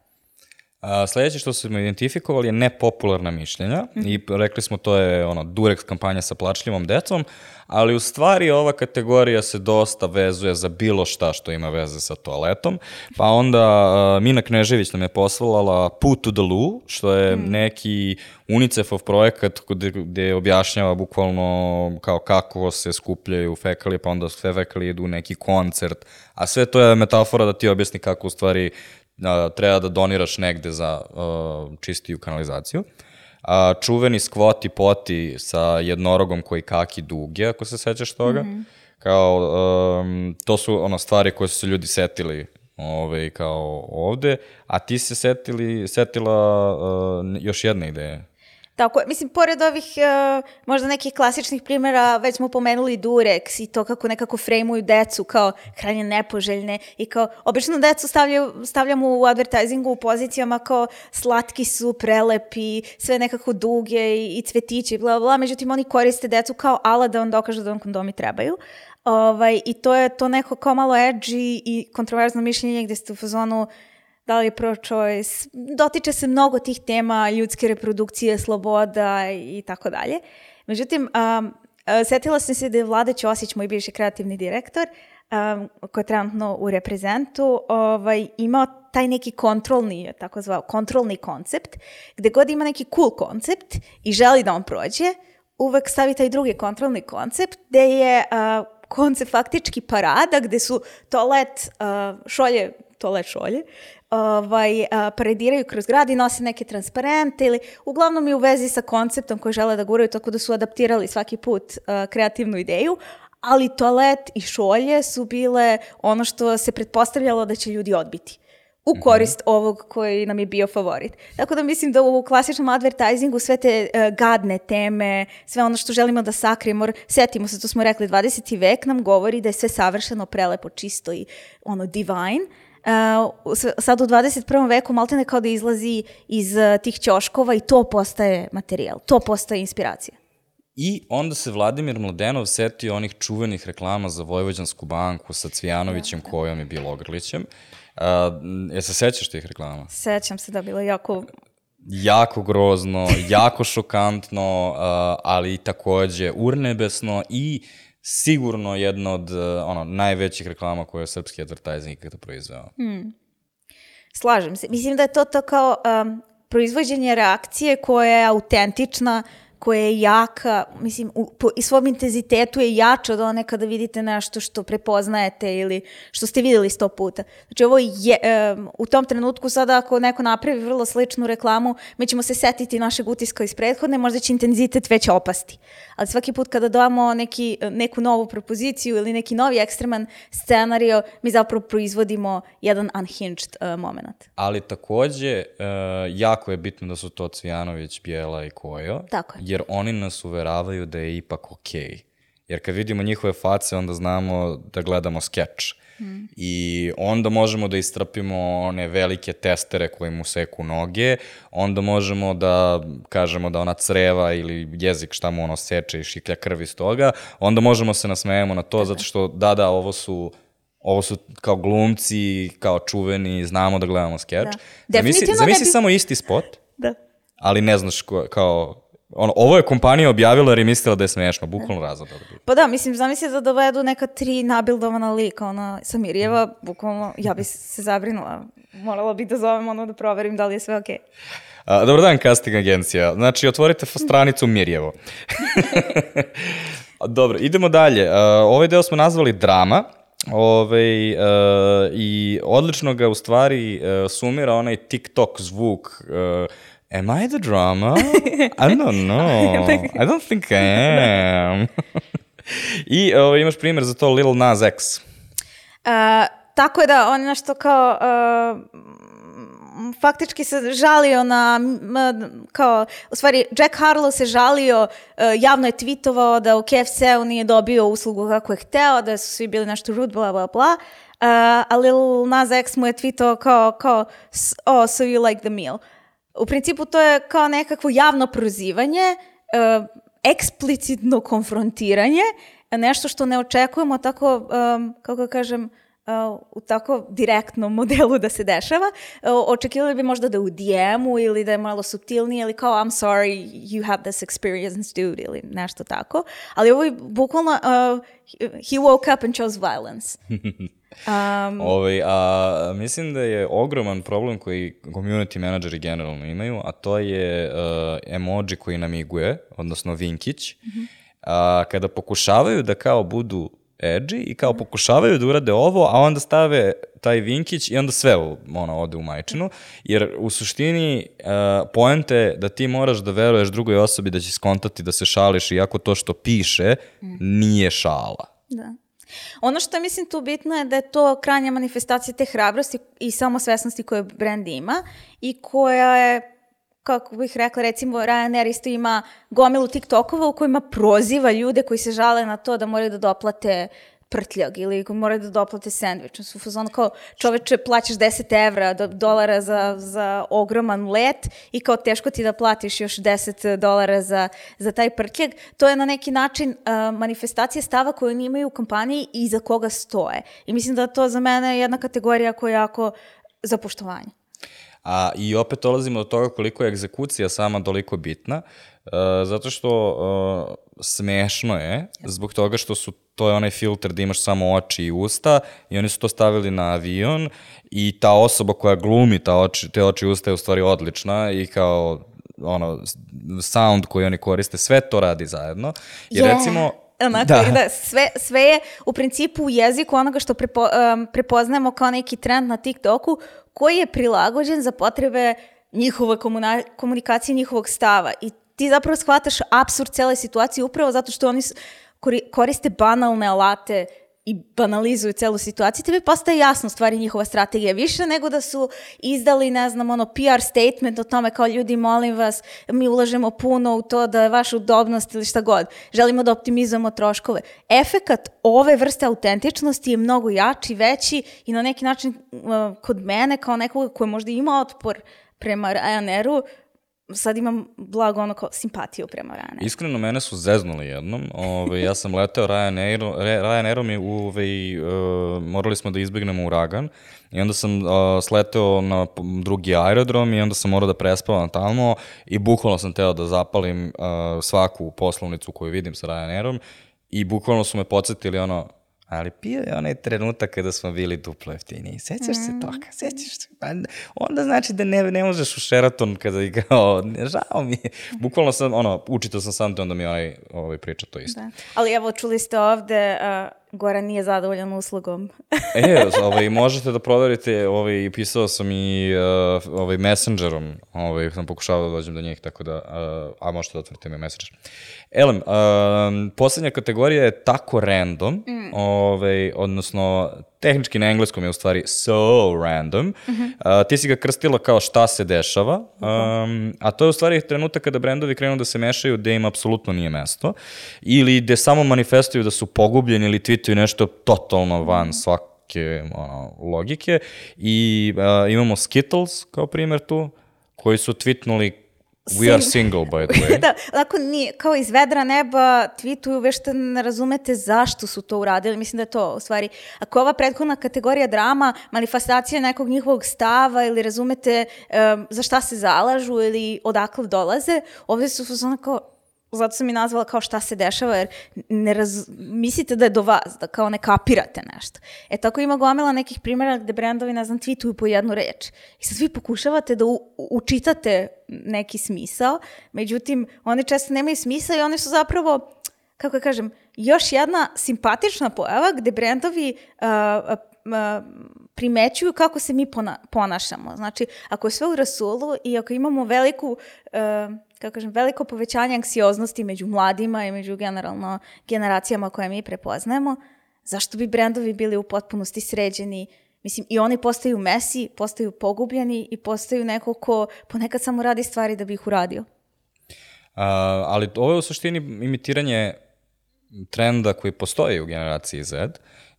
A, sledeće što smo identifikovali je nepopularna mišljenja i rekli smo to je ono Durex kampanja sa plačljivom decom, ali u stvari ova kategorija se dosta vezuje za bilo šta što ima veze sa toaletom, pa onda a, Mina Knežević nam je poslala Put to the Loo, što je neki UNICEF-ov projekat gde, gde objašnjava bukvalno kao kako se skupljaju fekalije, pa onda sve fekalije idu u neki koncert, a sve to je metafora da ti objasni kako u stvari a, treba da doniraš negde za a, čistiju kanalizaciju. A, čuveni skvoti poti sa jednorogom koji kaki duge, ako se sećaš toga. Mm -hmm. Kao, um, to su ono stvari koje su se ljudi setili ove, kao ovde, a ti se setili, setila uh, još jedne ideje. Tako je, mislim, pored ovih uh, možda nekih klasičnih primjera, već smo pomenuli Durex i to kako nekako frejmuju decu kao krajnje nepoželjne i kao, obično decu stavljaju, stavljamo u advertisingu u pozicijama kao slatki su, prelepi, sve nekako duge i, i cvetići, bla, bla, međutim oni koriste decu kao ala da vam dokažu da vam kondomi trebaju. Ovaj, I to je to neko kao malo edgy i kontroverzno mišljenje gde ste u fazonu da li je pro-choice, dotiče se mnogo tih tema ljudske reprodukcije, sloboda i tako dalje. Međutim, um, setila sam se da je Vlada Ćosić, moj bivši kreativni direktor, um, koji je trenutno u reprezentu, ovaj, imao taj neki kontrolni, tako zvao, kontrolni koncept, gde god ima neki cool koncept i želi da on prođe, uvek stavi taj drugi kontrolni koncept, gde je uh, koncept faktički parada, gde su toalet, uh, šolje, toalet šolje, ovaj, a, paradiraju kroz grad i nose neke transparente ili uglavnom je u vezi sa konceptom koji žele da guraju, tako da su adaptirali svaki put a, kreativnu ideju, ali toalet i šolje su bile ono što se pretpostavljalo da će ljudi odbiti. u korist ovog koji nam je bio favorit. Tako da mislim da u klasičnom advertisingu sve te uh, gadne teme, sve ono što želimo da sakrijemo, setimo se, to smo rekli, 20. vek nam govori da je sve savršeno, prelepo, čisto i ono divine. Uh, sad u 21. veku maltene kao da izlazi iz uh, tih ćoškova i to postaje materijal, to postaje inspiracija. I onda se Vladimir Mladenov setio onih čuvenih reklama za Vojvođansku banku sa Cvijanovićem, kojom je bilo Ogrlićem. A, je se sećaš tih reklama? Sećam se da je bilo jako Jako grozno, jako šokantno, a, ali i takođe urnebesno i sigurno jedna od a, ono, najvećih reklama koje je srpski advertising ikada proizveo. Slažem se. Mislim da je to to kao um, proizvođenje reakcije koja je autentična, koja je jaka, mislim, u, po, i svom intenzitetu je jača od one kada vidite nešto što prepoznajete ili što ste videli sto puta. Znači ovo je, um, u tom trenutku sada ako neko napravi vrlo sličnu reklamu, mi ćemo se setiti našeg utiska iz prethodne, možda će intenzitet već opasti. Ali svaki put kada damo neki, neku novu propoziciju ili neki novi ekstreman scenario, mi zapravo proizvodimo jedan unhinged uh, moment. Ali takođe, uh, jako je bitno da su to Cvijanović, Bijela i Kojo. Tako je. Jer oni nas uveravaju da je ipak okej. Okay. Jer kad vidimo njihove face, onda znamo da gledamo skeč. Mm. I onda možemo da istrpimo one velike testere koji mu seku noge, onda možemo da kažemo da ona creva ili jezik šta mu ono seče i šiklja krv iz toga, onda možemo se nasmejemo na to zato što da, da, ovo su ovo su kao glumci, kao čuveni, znamo da gledamo skeč. Da. Zamisli, Definitivno zamisli ne bi- samo isti spot, Da. ali ne znaš ko, kao, ono, ovo je kompanija objavila jer je mislila da je smešno, bukvalno razlog. Pa da, mislim, zamisli da dovedu neka tri nabildovana lika, ona Samirjeva, bukvalno, ja bi se zabrinula. Morala bi da zovem ono da proverim da li je sve okej. A, dobar dan, casting agencija. Znači, otvorite stranicu Mirjevo. [laughs] [laughs] Dobro, idemo dalje. A, ovaj deo smo nazvali drama. Ove, uh, I odlično ga u stvari uh, sumira onaj TikTok zvuk uh, Am I the drama? I don't [laughs] know. I don't think I am. [laughs] I uh, imaš primjer za to Lil Nas X. Uh, tako je da on je nešto kao uh, faktički se žalio na m, kao u stvari Jack Harlow se žalio uh, javno je tweetovao da u KFC-u nije dobio uslugu kako je hteo, da su svi bili nešto rude, bla bla bla. Uh, a Lil Nas X mu je tweetovao kao, kao oh, so you like the meal. U principu to je kao nekakvo javno prozivanje, uh, eksplicitno konfrontiranje, nešto što ne očekujemo tako, um, kako da kažem, u tako direktnom [laughs] modelu da se dešava. Uh, očekivali bi možda da u DM-u ili da je malo subtilnije ili kao I'm sorry you had this experience dude ili nešto tako. Ali ovo je bukvalno uh, he woke up and chose violence. [laughs] Um, Ovaj, a, mislim da je ogroman problem koji community menadžeri generalno imaju, a to je uh, emoji koji namiguje, odnosno vinkić, mm -hmm. a, kada pokušavaju da kao budu edgy i kao pokušavaju da urade ovo, a onda stave taj vinkić i onda sve ono, ode u majčinu, jer u suštini uh, poenta je da ti moraš da veruješ drugoj osobi da će skontati da se šališ, iako to što piše nije šala. Da. Ono što mislim tu bitno je da je to krajnja manifestacija te hrabrosti i samosvesnosti koje brand ima i koja je kako bih rekla, recimo Ryanair isto ima gomilu TikTokova u kojima proziva ljude koji se žale na to da moraju da doplate prtljag ili moraju da doplate sandvič. Su u fazonu kao čoveče plaćaš 10 evra, do, dolara za, za ogroman let i kao teško ti da platiš još 10 dolara za, za taj prtljag. To je na neki način uh, manifestacija stava koju oni imaju u kompaniji i za koga stoje. I mislim da to za mene je jedna kategorija koja je jako za poštovanje. A, I opet dolazimo do toga koliko je egzekucija sama toliko bitna, uh, zato što uh, smešno je, zbog toga što su, to je onaj filter da imaš samo oči i usta i oni su to stavili na avion i ta osoba koja glumi ta oči, te oči i usta je u stvari odlična i kao ono, sound koji oni koriste, sve to radi zajedno. I Yeah. recimo, Onako, da. da sve, sve je u principu u jeziku onoga što prepo, um, prepoznajemo kao neki trend na TikToku koji je prilagođen za potrebe njihove komuna, komunikacije, njihovog stava. I ti zapravo shvataš absurd cele situacije upravo zato što oni koriste banalne alate i banalizuju celu situaciju, tebi postaje jasno stvari njihova strategija više nego da su izdali, ne znam, ono PR statement o tome kao ljudi, molim vas, mi ulažemo puno u to da je vaša udobnost ili šta god. Želimo da optimizujemo troškove. Efekat ove vrste autentičnosti je mnogo jači, veći i na neki način kod mene kao nekoga ko je možda imao otpor prema Ryanairu, sad imam blago ono kao simpatiju prema Ryanairu. Iskreno, mene su zeznuli jednom. Ove, ja sam leteo Ryanairom, Ryanairom i ove, uh, morali smo da izbegnemo uragan i onda sam uh, sleteo na drugi aerodrom i onda sam morao da prespavam tamo i bukvalno sam teo da zapalim uh, svaku poslovnicu koju vidim sa Ryanairom i bukvalno su me podsjetili ono, ali bio je onaj trenutak kada smo bili duplo jeftiniji. Sećaš se toga? Sećaš se? Pa, onda znači da ne, ne možeš u Sheraton kada i kao, [laughs] žao mi je. Bukvalno sam, ono, učitao sam sam te, onda mi onaj ovaj, priča to isto. Da. Ali evo, čuli ste ovde, uh, Goran nije zadovoljan uslugom. [laughs] E, ovaj, možete da proverite, ovaj, pisao sam i uh, ovaj, messengerom, ovaj, sam pokušavao da dođem do njih, tako da, uh, a možete da otvorite mi messenger. Elem, um, poslednja kategorija je tako random, mm. ovaj, odnosno tehnički na engleskom je u stvari so random. Mm -hmm. uh, ti si ga krstila kao šta se dešava, um, a to je u stvari trenutak kada brendovi krenu da se mešaju gde im apsolutno nije mesto, ili gde samo manifestuju da su pogubljeni ili tweetuju nešto totalno van svake ono, logike. I uh, imamo Skittles kao primjer tu, koji su tweetnuli We are single, by the [laughs] way. da, lako nije, kao iz vedra neba tweetuju već što ne razumete zašto su to uradili. Mislim da je to, u stvari, ako ova prethodna kategorija drama, manifestacija nekog njihovog stava ili razumete um, za šta se zalažu ili odakle dolaze, ovde su su kao, zato sam i nazvala kao šta se dešava, jer ne raz, mislite da je do vas, da kao ne kapirate nešto. E tako ima gomila nekih primjera gde brendovi, ne znam, tweetuju po jednu reč. I sad vi pokušavate da u, učitate neki smisao, međutim, oni često nemaju smisao i oni su zapravo, kako kažem, još jedna simpatična pojava gde brendovi uh, primećuju kako se mi pona ponašamo. Znači, ako je sve u rasulu i ako imamo veliku kako kažem, veliko povećanje anksioznosti među mladima i među generalno generacijama koje mi prepoznajemo, zašto bi brendovi bili u potpunosti sređeni? Mislim, i oni postaju mesi, postaju pogubljeni i postaju neko ko ponekad samo radi stvari da bi ih uradio. Uh, ali ovo je u suštini imitiranje trenda koji postoji u generaciji Z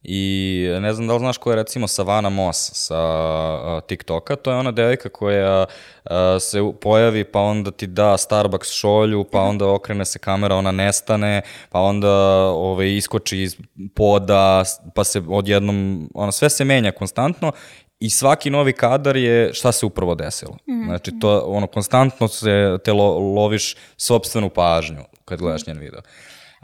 I ne znam da li znaš ko je recimo Savana Moss sa TikToka, to je ona devojka koja se pojavi pa onda ti da Starbucks šolju, pa mhm. onda okrene se kamera, ona nestane, pa onda ovaj, iskoči iz poda, pa se odjednom, ona sve se menja konstantno i svaki novi kadar je šta se upravo desilo. Mm -hmm. Znači, to, ono, konstantno se te lo, loviš sobstvenu pažnju kad gledaš njen video. Uh,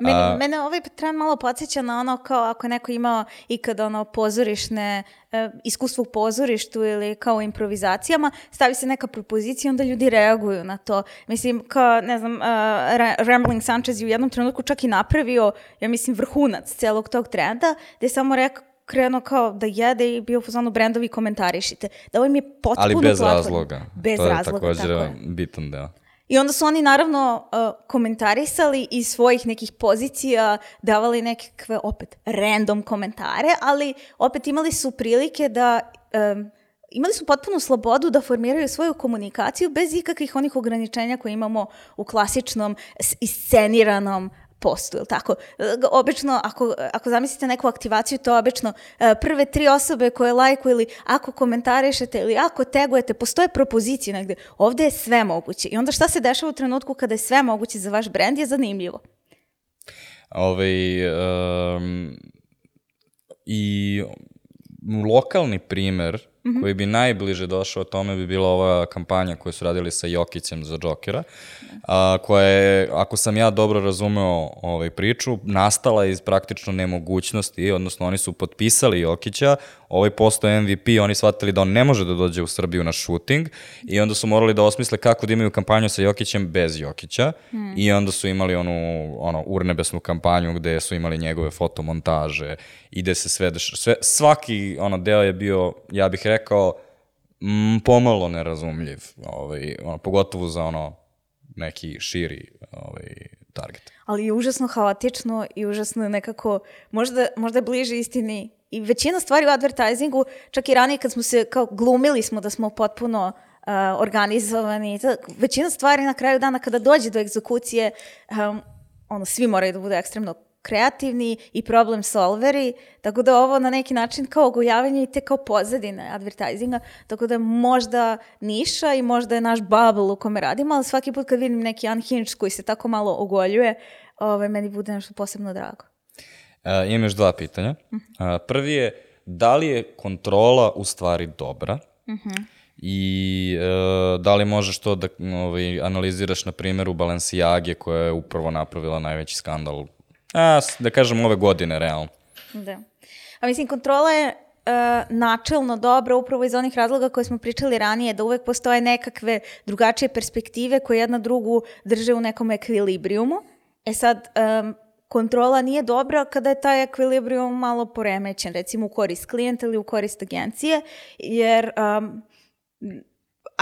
Mene, a, mene ovaj trend malo podsjeća na ono kao ako neko imao ikad ono pozorišne, uh, iskustvo u pozorištu ili kao u improvizacijama, stavi se neka propozicija onda ljudi reaguju na to. Mislim, kao, ne znam, uh, Rambling Sanchez je u jednom trenutku čak i napravio, ja mislim, vrhunac celog tog trenda, gde je samo rekao krenuo kao da jede i bio u fazonu brendovi komentarišite. Da ovo mi je potpuno Ali bez platform. razloga. Bez to je razloga, također tako je. bitan deo. I onda su oni naravno uh, komentarisali iz svojih nekih pozicija, davali nekakve opet random komentare, ali opet imali su prilike da um, imali su potpunu slobodu da formiraju svoju komunikaciju bez ikakvih onih ograničenja koje imamo u klasičnom isceniranom postu, ili tako? Obično, ako, ako zamislite neku aktivaciju, to obično e, prve tri osobe koje lajkuju ili ako komentarišete ili ako tegujete, postoje propozicije negde. Ovde je sve moguće. I onda šta se dešava u trenutku kada je sve moguće za vaš brend je zanimljivo. Ove, ovaj, um, I lokalni primer mm -hmm. koji bi najbliže došao tome bi bila ova kampanja koju su radili sa Jokićem za Džokera, a, koja je, ako sam ja dobro razumeo ovaj priču, nastala iz praktično nemogućnosti, odnosno oni su potpisali Jokića, ovaj posto MVP, oni shvatili da on ne može da dođe u Srbiju na shooting i onda su morali da osmisle kako da imaju kampanju sa Jokićem bez Jokića mm. i onda su imali onu ono, urnebesnu kampanju gde su imali njegove fotomontaže i gde se sve, sve svaki ono deo je bio, ja bih rekao, m, pomalo nerazumljiv, ovaj, ono, pogotovo za ono neki širi ovaj, target. ali je užasno haotično i užasno nekako, možda, možda je bliže istini i većina stvari u advertisingu, čak i ranije kad smo se, kao glumili smo da smo potpuno uh, organizovani, tak, većina stvari na kraju dana kada dođe do egzekucije, um, ono, svi moraju da budu ekstremno kreativni i problem solveri, tako da ovo na neki način kao ogojavanje i te kao pozadine advertisinga, tako da je možda niša i možda je naš bubble u kome radimo, ali svaki put kad vidim neki unhinged koji se tako malo ogoljuje, ovaj, meni bude nešto posebno drago. Uh, imam još dva pitanja. Uh, prvi je, da li je kontrola u stvari dobra? I uh, da li možeš to da ovaj, analiziraš na primjeru Balenciage koja je upravo napravila najveći skandal, a, da kažem ove godine, realno. Da. A mislim, kontrola je e, načelno dobra upravo iz onih razloga koje smo pričali ranije, da uvek postoje nekakve drugačije perspektive koje jedna drugu drže u nekom ekvilibrijumu. E sad, em, kontrola nije dobra kada je taj ekvilibrijum malo poremećen, recimo u korist klijenta ili u korist agencije, jer em,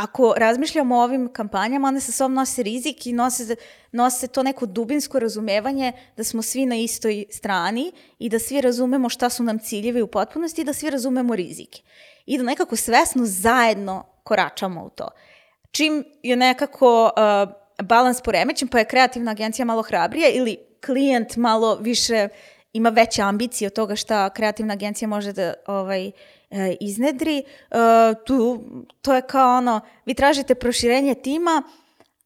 ako razmišljamo o ovim kampanjama, one sa sobom nose rizik i nose, nose to neko dubinsko razumevanje da smo svi na istoj strani i da svi razumemo šta su nam ciljevi u potpunosti i da svi razumemo rizike. I da nekako svesno zajedno koračamo u to. Čim je nekako uh, balans poremećen, pa je kreativna agencija malo hrabrija ili klijent malo više ima veće ambicije od toga šta kreativna agencija može da ovaj, e, iznedri, e, tu, to je kao ono, vi tražite proširenje tima,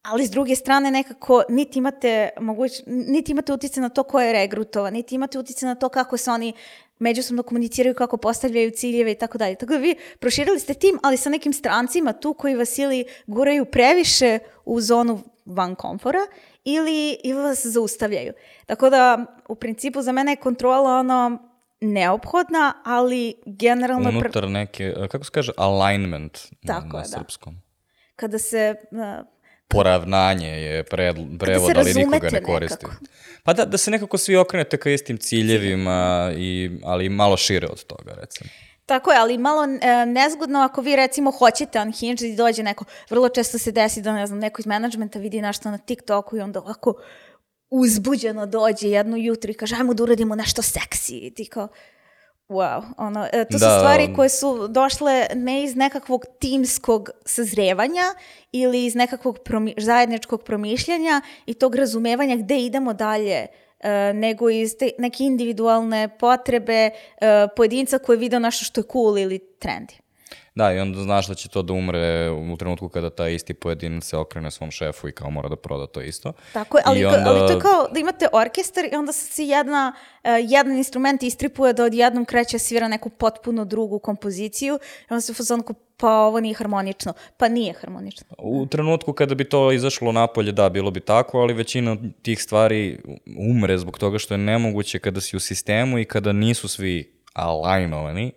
ali s druge strane nekako niti imate moguć, niti imate utjecaj na to ko je regrutovan, niti imate utjecaj na to kako se oni međusobno komuniciraju, kako postavljaju ciljeve i tako dalje. Tako da vi proširili ste tim, ali sa nekim strancima tu koji vas ili guraju previše u zonu van komfora ili, ili vas zaustavljaju. Tako da, u principu, za mene je kontrola ono neophodna, ali generalno... Unutar neke, kako se kaže, alignment na, Tako na je, da. srpskom. kada se... uh, Poravnanje je pred, prevod, ali nikoga ne koristi. nekako. Pa da, da se nekako svi okrenete ka istim ciljevima, i, ali malo šire od toga, recimo. Tako je, ali malo e, nezgodno ako vi recimo hoćete unhinged i dođe neko, vrlo često se desi da ne znam, neko iz menadžmenta vidi nešto na TikToku i onda ovako uzbuđeno dođe jedno jutro i kaže ajmo da uradimo nešto seksi. I ti kao wow, ono, e, to su Da, stvari um, koje su došle ne iz nekakvog timskog sazrevanja ili iz nekakvog promi- zajedničkog promišljanja i tog razumevanja gde idemo dalje e, nego iz te neke individualne potrebe e, pojedinca koji je video nešto što je cool ili trendy. Da, i onda znaš da će to da umre u trenutku kada taj isti pojedinac se okrene svom šefu i kao mora da proda to isto. Tako je, ali, I onda- ali to je kao da imate orkestar i onda se jedna, uh, jedan instrument istripuje da odjednom kreće svira neku potpuno drugu kompoziciju i onda se u fazonu kao, pa ovo nije harmonično. Pa nije harmonično. U trenutku kada bi to izašlo napolje, da, bilo bi tako, ali većina tih stvari umre zbog toga što je nemoguće kada si u sistemu i kada nisu svi alignovani,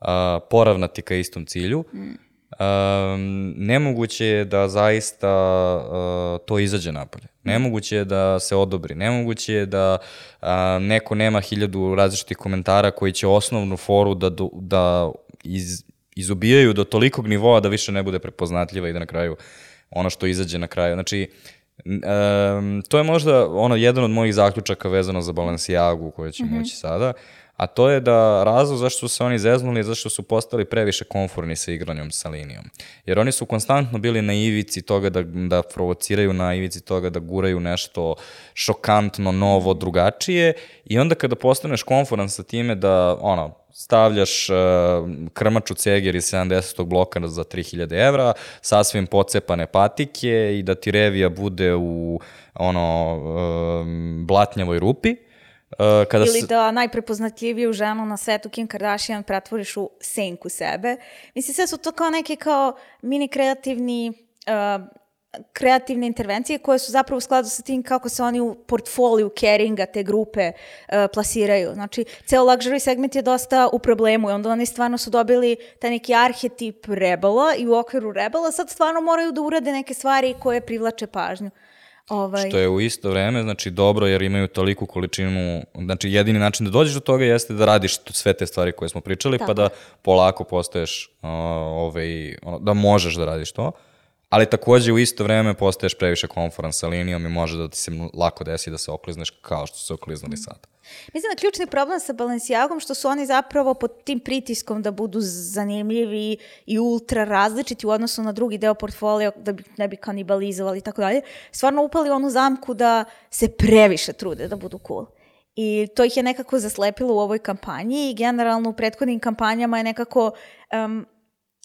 uh, poravnati ka istom cilju. Um, nemoguće je da zaista uh, to izađe napolje. Nemoguće je da se odobri. Nemoguće je da uh, neko nema hiljadu različitih komentara koji će osnovnu foru da, do- da iz, izubijaju do tolikog nivoa da više ne bude prepoznatljiva i da na kraju ono što izađe na kraju. Znači, em, to je možda ono jedan od mojih zaključaka vezano za Balenciagu koje ćemo ući sada, a to je da razlog zašto su se oni zeznuli je zašto su postali previše konforni sa igranjem sa linijom. Jer oni su konstantno bili na ivici toga da, da provociraju, na ivici toga da guraju nešto šokantno, novo, drugačije i onda kada postaneš konforan sa time da ono, stavljaš uh, krmaču ceger iz 70. bloka za 3000 evra, sasvim pocepane patike i da ti revija bude u ono um, blatnjavoj rupi. Uh, kada Ili da najprepoznatljiviju ženu na svetu Kim Kardashian pretvoriš u senku sebe. Mislim, sve su to kao neke kao mini kreativni uh, kreativne intervencije koje su zapravo u skladu sa tim kako se oni u portfoliju caringa te grupe uh, plasiraju. Znači, ceo luxury segment je dosta u problemu i onda oni stvarno su dobili taj neki arhetip rebela i u okviru rebela sad stvarno moraju da urade neke stvari koje privlače pažnju. Ovaj, Što je u isto vreme, znači dobro jer imaju toliku količinu, znači jedini način da dođeš do toga jeste da radiš sve te stvari koje smo pričali, pa Tako da polako postaješ uh, ovaj, ono, da možeš da radiš to. Ali takođe u isto vreme postaješ previše konforan sa linijom i može da ti se lako desi da se oklizneš kao što su se okliznuli sad. Mislim da ključni problem sa Balenciagom što su oni zapravo pod tim pritiskom da budu zanimljivi i ultra različiti u odnosu na drugi deo portfolio da bi ne bi kanibalizovali i tako dalje. Stvarno upali u onu zamku da se previše trude da budu cool. I to ih je nekako zaslepilo u ovoj kampanji i generalno u prethodnim kampanjama je nekako um,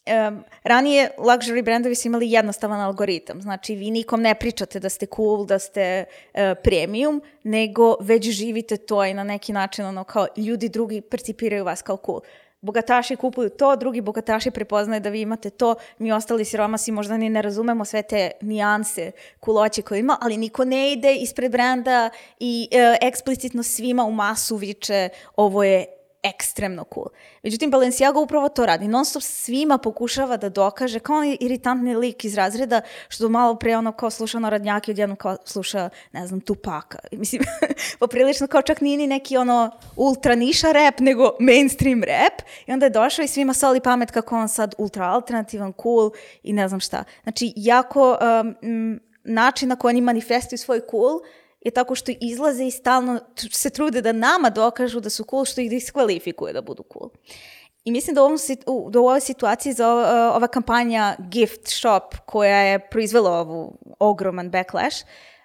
um, ranije luxury brandovi su imali jednostavan algoritam. Znači, vi nikom ne pričate da ste cool, da ste uh, premium, nego već živite to i na neki način ono kao ljudi drugi percipiraju vas kao cool. Bogataši kupuju to, drugi bogataši prepoznaju da vi imate to, mi ostali siromasi možda ni ne razumemo sve te nijanse kuloće koje ima, ali niko ne ide ispred brenda i e, eksplicitno svima u masu viče ovo je ekstremno cool. Međutim, Balenciaga upravo to radi. Non stop svima pokušava da dokaže, kao onaj iritantni lik iz razreda, što malo pre ono kao sluša narodnjaki, odjedno kao sluša, ne znam, Tupaka. Mislim, [laughs] poprilično kao čak nije ni neki ono ultra niša rap, nego mainstream rap. I onda je došao i svima soli pamet kako on sad ultra alternativan, cool i ne znam šta. Znači, jako um, način na koji oni manifestuju svoj cool je tako što izlaze i stalno se trude da nama dokažu da su cool, što ih diskvalifikuje da budu cool. I mislim da u, ovom, da u ovoj situaciji za ova, ova kampanja Gift Shop koja je proizvela ovu ogroman backlash,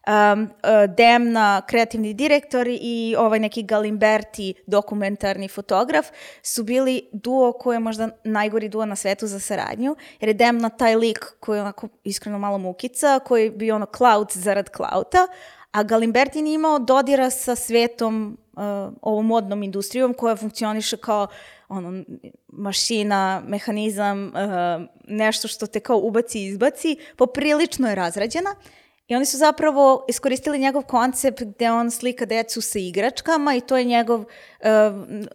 um, uh, Demna, kreativni direktor i ovaj neki Galimberti, dokumentarni fotograf, su bili duo koji je možda najgori duo na svetu za saradnju, jer je Demna taj lik koji je onako iskreno malo mukica, koji bio ono clout zarad klauta, a Galimberti nije imao dodira sa svetom, uh, ovom modnom industrijom koja funkcioniše kao ono, mašina, mehanizam, uh, nešto što te kao ubaci i izbaci, poprilično je razrađena. I oni su zapravo iskoristili njegov koncept gde on slika decu sa igračkama i to je njegov... Uh,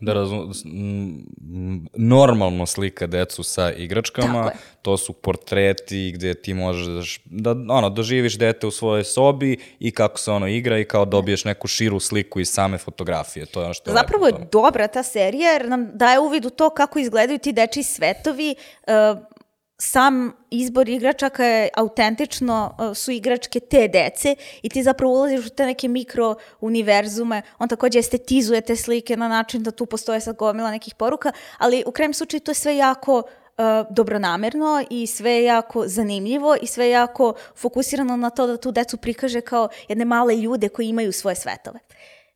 Da razum, normalno slika decu sa igračkama, to su portreti gde ti možeš da ono, doživiš dete u svojoj sobi i kako se ono igra i kao dobiješ neku širu sliku iz same fotografije. To je ono što Zapravo je dobra ta serija jer nam daje uvid u to kako izgledaju ti dečiji svetovi. Uh, sam izbor igračaka je autentično, uh, su igračke te dece i ti zapravo ulaziš u te neke mikro univerzume. On takođe estetizuje te slike na način da tu postoje sad gomila nekih poruka, ali u krajem slučaju to je sve jako uh, dobronamerno i sve je jako zanimljivo i sve je jako fokusirano na to da tu decu prikaže kao jedne male ljude koji imaju svoje svetove.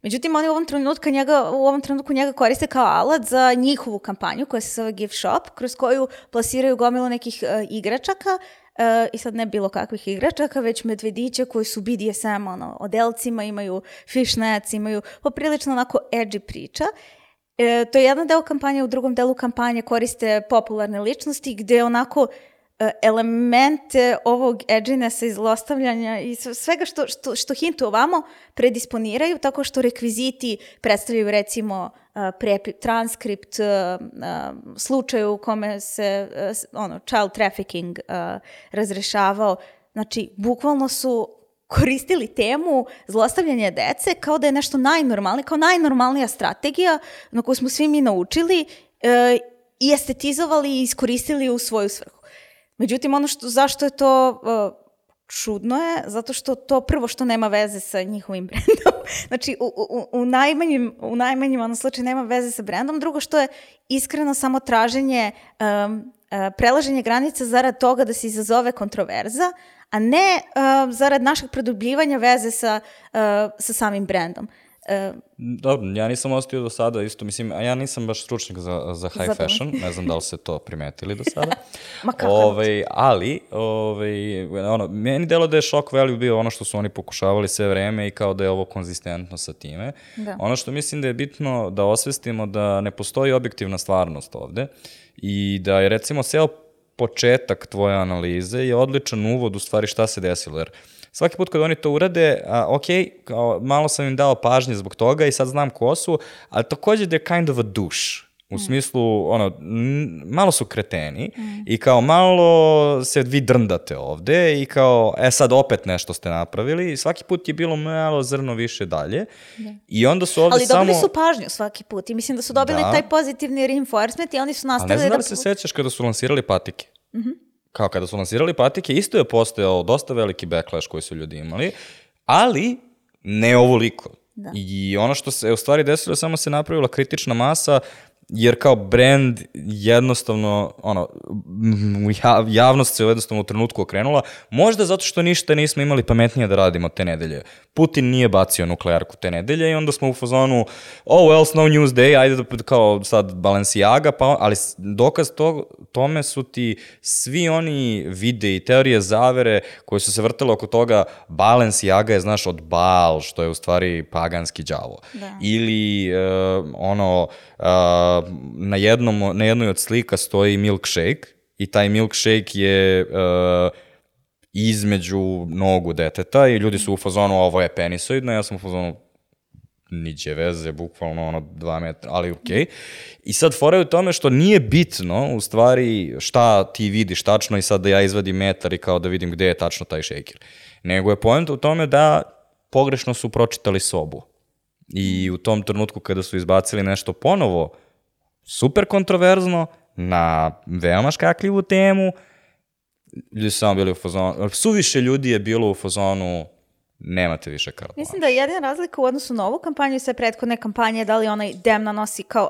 Međutim, oni u ovom trenutku njega, u ovom trenutku njega koriste kao alat za njihovu kampanju koja se zove Gift Shop, kroz koju plasiraju gomilu nekih uh, igračaka uh, i sad ne bilo kakvih igračaka, već medvedića koji su BDSM, ono, odelcima, imaju fishnets, imaju poprilično onako edgy priča. E, to je jedan deo kampanje, u drugom delu kampanje koriste popularne ličnosti gde onako elemente ovog edginessa i zlostavljanja i sve- svega što, što, što hintu ovamo predisponiraju tako što rekviziti predstavljaju recimo e, prepi, transkript e, e, slučaju u kome se e, ono, child trafficking e, razrešavao. Znači, bukvalno su koristili temu zlostavljanja dece kao da je nešto najnormalnije, kao najnormalnija strategija na koju smo svi mi naučili e, i estetizovali i iskoristili u svoju svrhu. Međutim, ono što, zašto je to e, čudno je, zato što to prvo što nema veze sa njihovim [laughs] brendom, znači u, u, u najmanjim, u najmanjim ono slučaju nema veze sa brendom, drugo što je iskreno samo traženje um, uh, prelaženje granica zarad toga da se izazove kontroverza, a ne uh, zarad našeg produbljivanja veze sa, uh, sa samim brendom. Uh, Dobro, ja nisam ostio do sada isto, mislim, a ja nisam baš stručnjak za, za high Za to. fashion, ne znam da li ste to primetili do sada. [laughs] Ma kako ovaj, ali, ovaj, ono, meni delo da je shock value bio ono što su oni pokušavali sve vreme i kao da je ovo konzistentno sa time. Da. Ono što mislim da je bitno da osvestimo da ne postoji objektivna stvarnost ovde i da je recimo ceo početak tvoje analize je odličan uvod u stvari šta se desilo, jer svaki put kad oni to urade, a, ok, kao, malo sam im dao pažnje zbog toga i sad znam ko su, ali takođe da je kind of a douche. U smislu, ono, malo su kreteni i kao malo se vi drndate ovde i kao, e sad opet nešto ste napravili i svaki put je bilo malo zrno više dalje i onda su ovde ali samo... dobili su pažnju svaki put i mislim da su dobili Da. taj pozitivni reinforcement i oni su Ali ne nastavili znam da da... se sećaš kada su lansirali patike. Kao kada su lansirali patike, isto je postojao dosta veliki backlash koji su ljudi imali, ali ne ovoliko. Da. I ono što se u stvari desilo, samo se napravila kritična masa jer kao brand jednostavno, ono, javnost se jednostavno u trenutku okrenula, možda zato što ništa nismo imali pametnije da radimo te nedelje. Putin nije bacio nuklearku te nedelje i onda smo u fazonu, oh well, no news day, ajde da kao sad Balenciaga, pa, ali dokaz to, tome su ti svi oni vide i teorije zavere koje su se vrtele oko toga Balenciaga je, znaš, od Baal, što je u stvari paganski đavo. Da. Ili uh, ono, uh, na, jednom, na jednoj od slika stoji milkshake i taj milkshake je uh, između nogu deteta i ljudi su u fazonu ovo je penisoidno, ja sam u fazonu niđe veze, bukvalno ono dva metra, ali okej. Okay. I sad fora je u tome što nije bitno u stvari šta ti vidiš tačno i sad da ja izvadim metar i kao da vidim gde je tačno taj šejker. Nego je point u tome da pogrešno su pročitali sobu. I u tom trenutku kada su izbacili nešto ponovo super kontroverzno, na veoma škakljivu temu, ljudi samo bili u fazonu, suviše ljudi je bilo u fazonu, nemate više karta. Mislim da je jedina razlika u odnosu na ovu kampanju i sve prethodne kampanje, da li onaj Demna nosi kao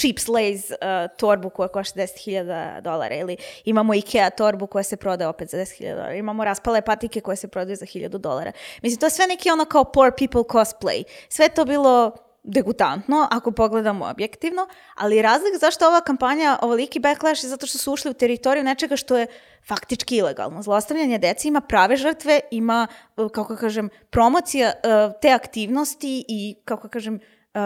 cheap slays uh, torbu koja košta 10.000 dolara ili imamo Ikea torbu koja se prodaje opet za 10.000 dolara, imamo raspale patike koje se prodaju za 1.000 dolara. Mislim, to je sve neki ono kao poor people cosplay. Sve to bilo degutantno, ako pogledamo objektivno, ali razlik zašto ova kampanja ovoliki backlash je zato što su ušli u teritoriju nečega što je faktički ilegalno. Zlostavljanje dece ima prave žrtve, ima, e, kako kažem, promocija e, te aktivnosti i, kako kažem, e,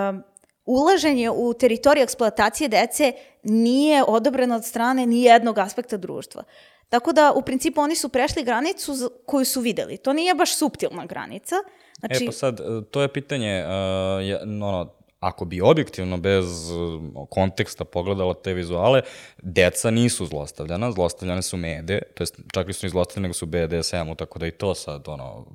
ulaženje u teritoriju eksploatacije dece nije odobreno od strane ni jednog aspekta društva. Tako da, u principu, oni su prešli granicu koju su videli. To nije baš suptilna granica, Znači... E pa sad, e, to je pitanje, uh, ono, ako bi objektivno bez e, konteksta pogledala te vizuale, deca nisu zlostavljana, zlostavljane su mede, to jest čak i su ni zlostavljane, nego su BDSM-u, tako da i to sad, ono,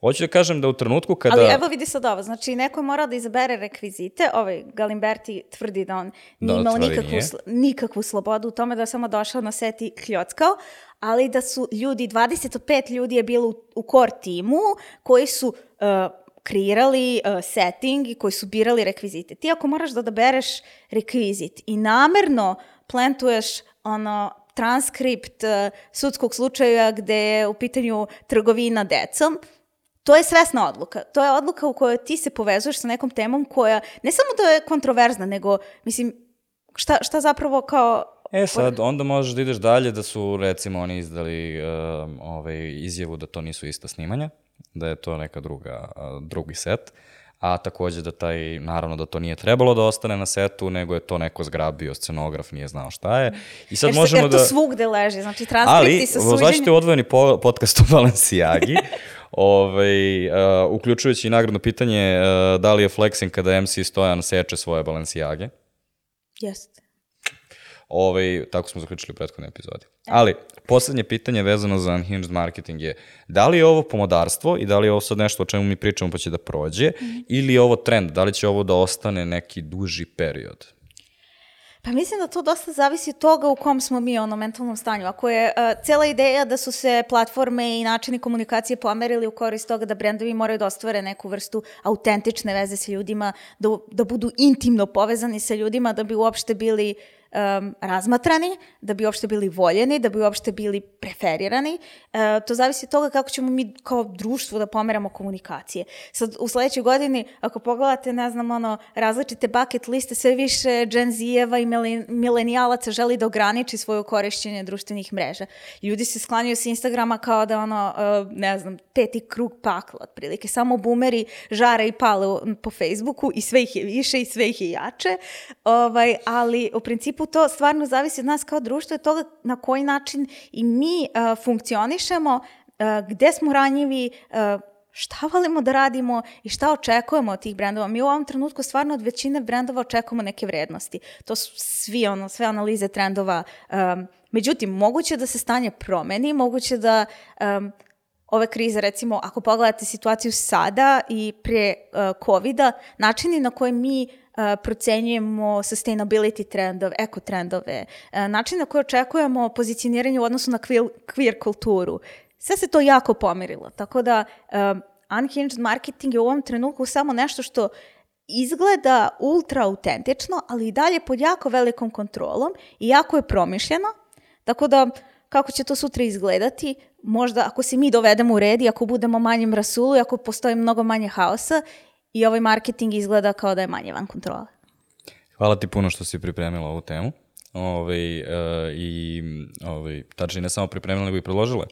Hoću da kažem da u trenutku kada... Ali evo vidi sad ovo, znači neko je morao da izabere rekvizite, ovaj Galimberti tvrdi da on nije da, imao nikakvu, nije. nikakvu slobodu u tome da je samo došao na set i kljockao, ali da su ljudi, 25 ljudi je bilo u, u core timu koji su uh, kreirali uh, setting i koji su birali rekvizite. Ti ako moraš da odabereš rekvizit i namerno plantuješ ono transkript uh, sudskog slučaja gde je u pitanju trgovina decom, to je svesna odluka. To je odluka u kojoj ti se povezuješ sa nekom temom koja ne samo da je kontroverzna, nego, mislim, šta, šta zapravo kao E sad, onda možeš da ideš dalje da su recimo oni izdali uh, ovaj, izjavu da to nisu ista snimanja, da je to neka druga, uh, drugi set, a takođe da taj, naravno da to nije trebalo da ostane na setu, nego je to neko zgrabio, scenograf nije znao šta je. I sad jer, možemo jer to da... svugde leži, znači transkripti sa suđenjem. Ali, znači odvojeni po, podcast o Balenciagi, [laughs] ovaj, uh, uključujući i nagradno pitanje uh, da li je flexing kada MC Stojan seče svoje Balenciage. Jeste. Ovaj, tako smo zaključili u prethodnoj epizodi. Ali, poslednje pitanje vezano za unhinged marketing je da li je ovo pomodarstvo i da li je ovo sad nešto o čemu mi pričamo pa će da prođe mm -hmm. ili je ovo trend, da li će ovo da ostane neki duži period? Pa mislim da to dosta zavisi od toga u kom smo mi ono mentalnom stanju. Ako je uh, cela ideja da su se platforme i načini komunikacije pomerili u korist toga da brendovi moraju da ostvare neku vrstu autentične veze sa ljudima, da, da budu intimno povezani sa ljudima, da bi uopšte bili uh, um, razmatrani, da bi uopšte bili voljeni, da bi uopšte bili preferirani. Uh, to zavisi od toga kako ćemo mi kao društvo da pomeramo komunikacije. Sad, u sledećoj godini, ako pogledate, ne znam, ono, različite bucket liste, sve više Gen Z-eva i milenijalaca želi da ograniči svoje korišćenje društvenih mreža. Ljudi se sklanjaju sa Instagrama kao da, ono, uh, ne znam, peti krug pakla, otprilike. Samo boomeri žara i pale po Facebooku i sve ih je više i sve ih je jače. Ovaj, ali, u principu, principu to stvarno zavisi od nas kao društva i toga na koji način i mi uh, funkcionišemo, uh, gde smo ranjivi, uh, šta volimo da radimo i šta očekujemo od tih brendova. Mi u ovom trenutku stvarno od većine brendova očekujemo neke vrednosti. To su svi ono, sve analize trendova. Um, međutim, moguće da se stanje promeni, moguće da um, ove krize, recimo, ako pogledate situaciju sada i pre uh, COVID-a, načini na koje mi procenjujemo sustainability trendove, eko trendove, način na koji očekujemo pozicioniranje u odnosu na queer, queer kulturu. Sve se to jako pomirilo, tako da unhinged marketing je u ovom trenutku samo nešto što izgleda ultra autentično, ali i dalje pod jako velikom kontrolom i jako je promišljeno, tako da kako će to sutra izgledati, možda ako se mi dovedemo u red i ako budemo manjem rasulu i ako postoji mnogo manje haosa i ovaj marketing izgleda kao da je manje van kontrole. Hvala ti puno što si pripremila ovu temu. Ove, uh, I ove, tačnije ne samo pripremila, nego i predložila.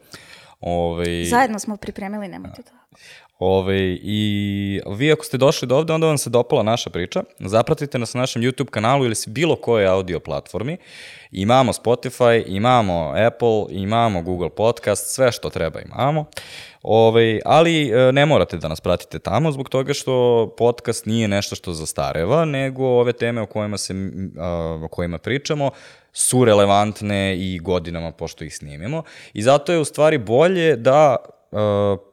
Ove, Zajedno smo pripremili, nemojte to. Ove, I vi ako ste došli do ovde, onda vam se dopala naša priča. Zapratite nas na našem YouTube kanalu ili bilo koje audio platformi. Imamo Spotify, imamo Apple, imamo Google Podcast, sve što treba imamo. Ove, ali e, ne morate da nas pratite tamo zbog toga što podcast nije nešto što zastareva, nego ove teme o kojima, se, o kojima pričamo su relevantne i godinama pošto ih snimimo. I zato je u stvari bolje da uh,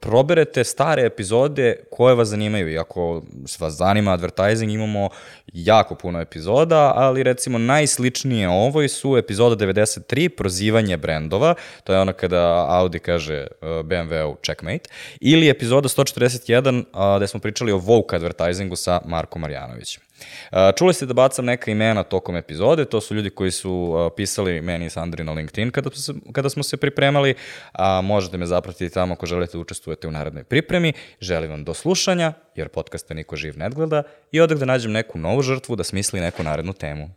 proberete stare epizode koje vas zanimaju. I ako vas zanima advertising, imamo jako puno epizoda, ali recimo najsličnije ovoj su epizoda 93, prozivanje brendova, to je ono kada Audi kaže uh, BMW-u checkmate, ili epizoda 141, uh, gde smo pričali o woke advertisingu sa Markom Marjanovićem. Čuli ste da bacam neka imena tokom epizode, to su ljudi koji su pisali meni i Sandri na LinkedIn kada, kada smo se pripremali, a možete me zapratiti tamo ako želite da učestvujete u narednoj pripremi. Želim vam do slušanja, jer podcasta niko živ ne gleda, i odak da nađem neku novu žrtvu da smisli neku narednu temu.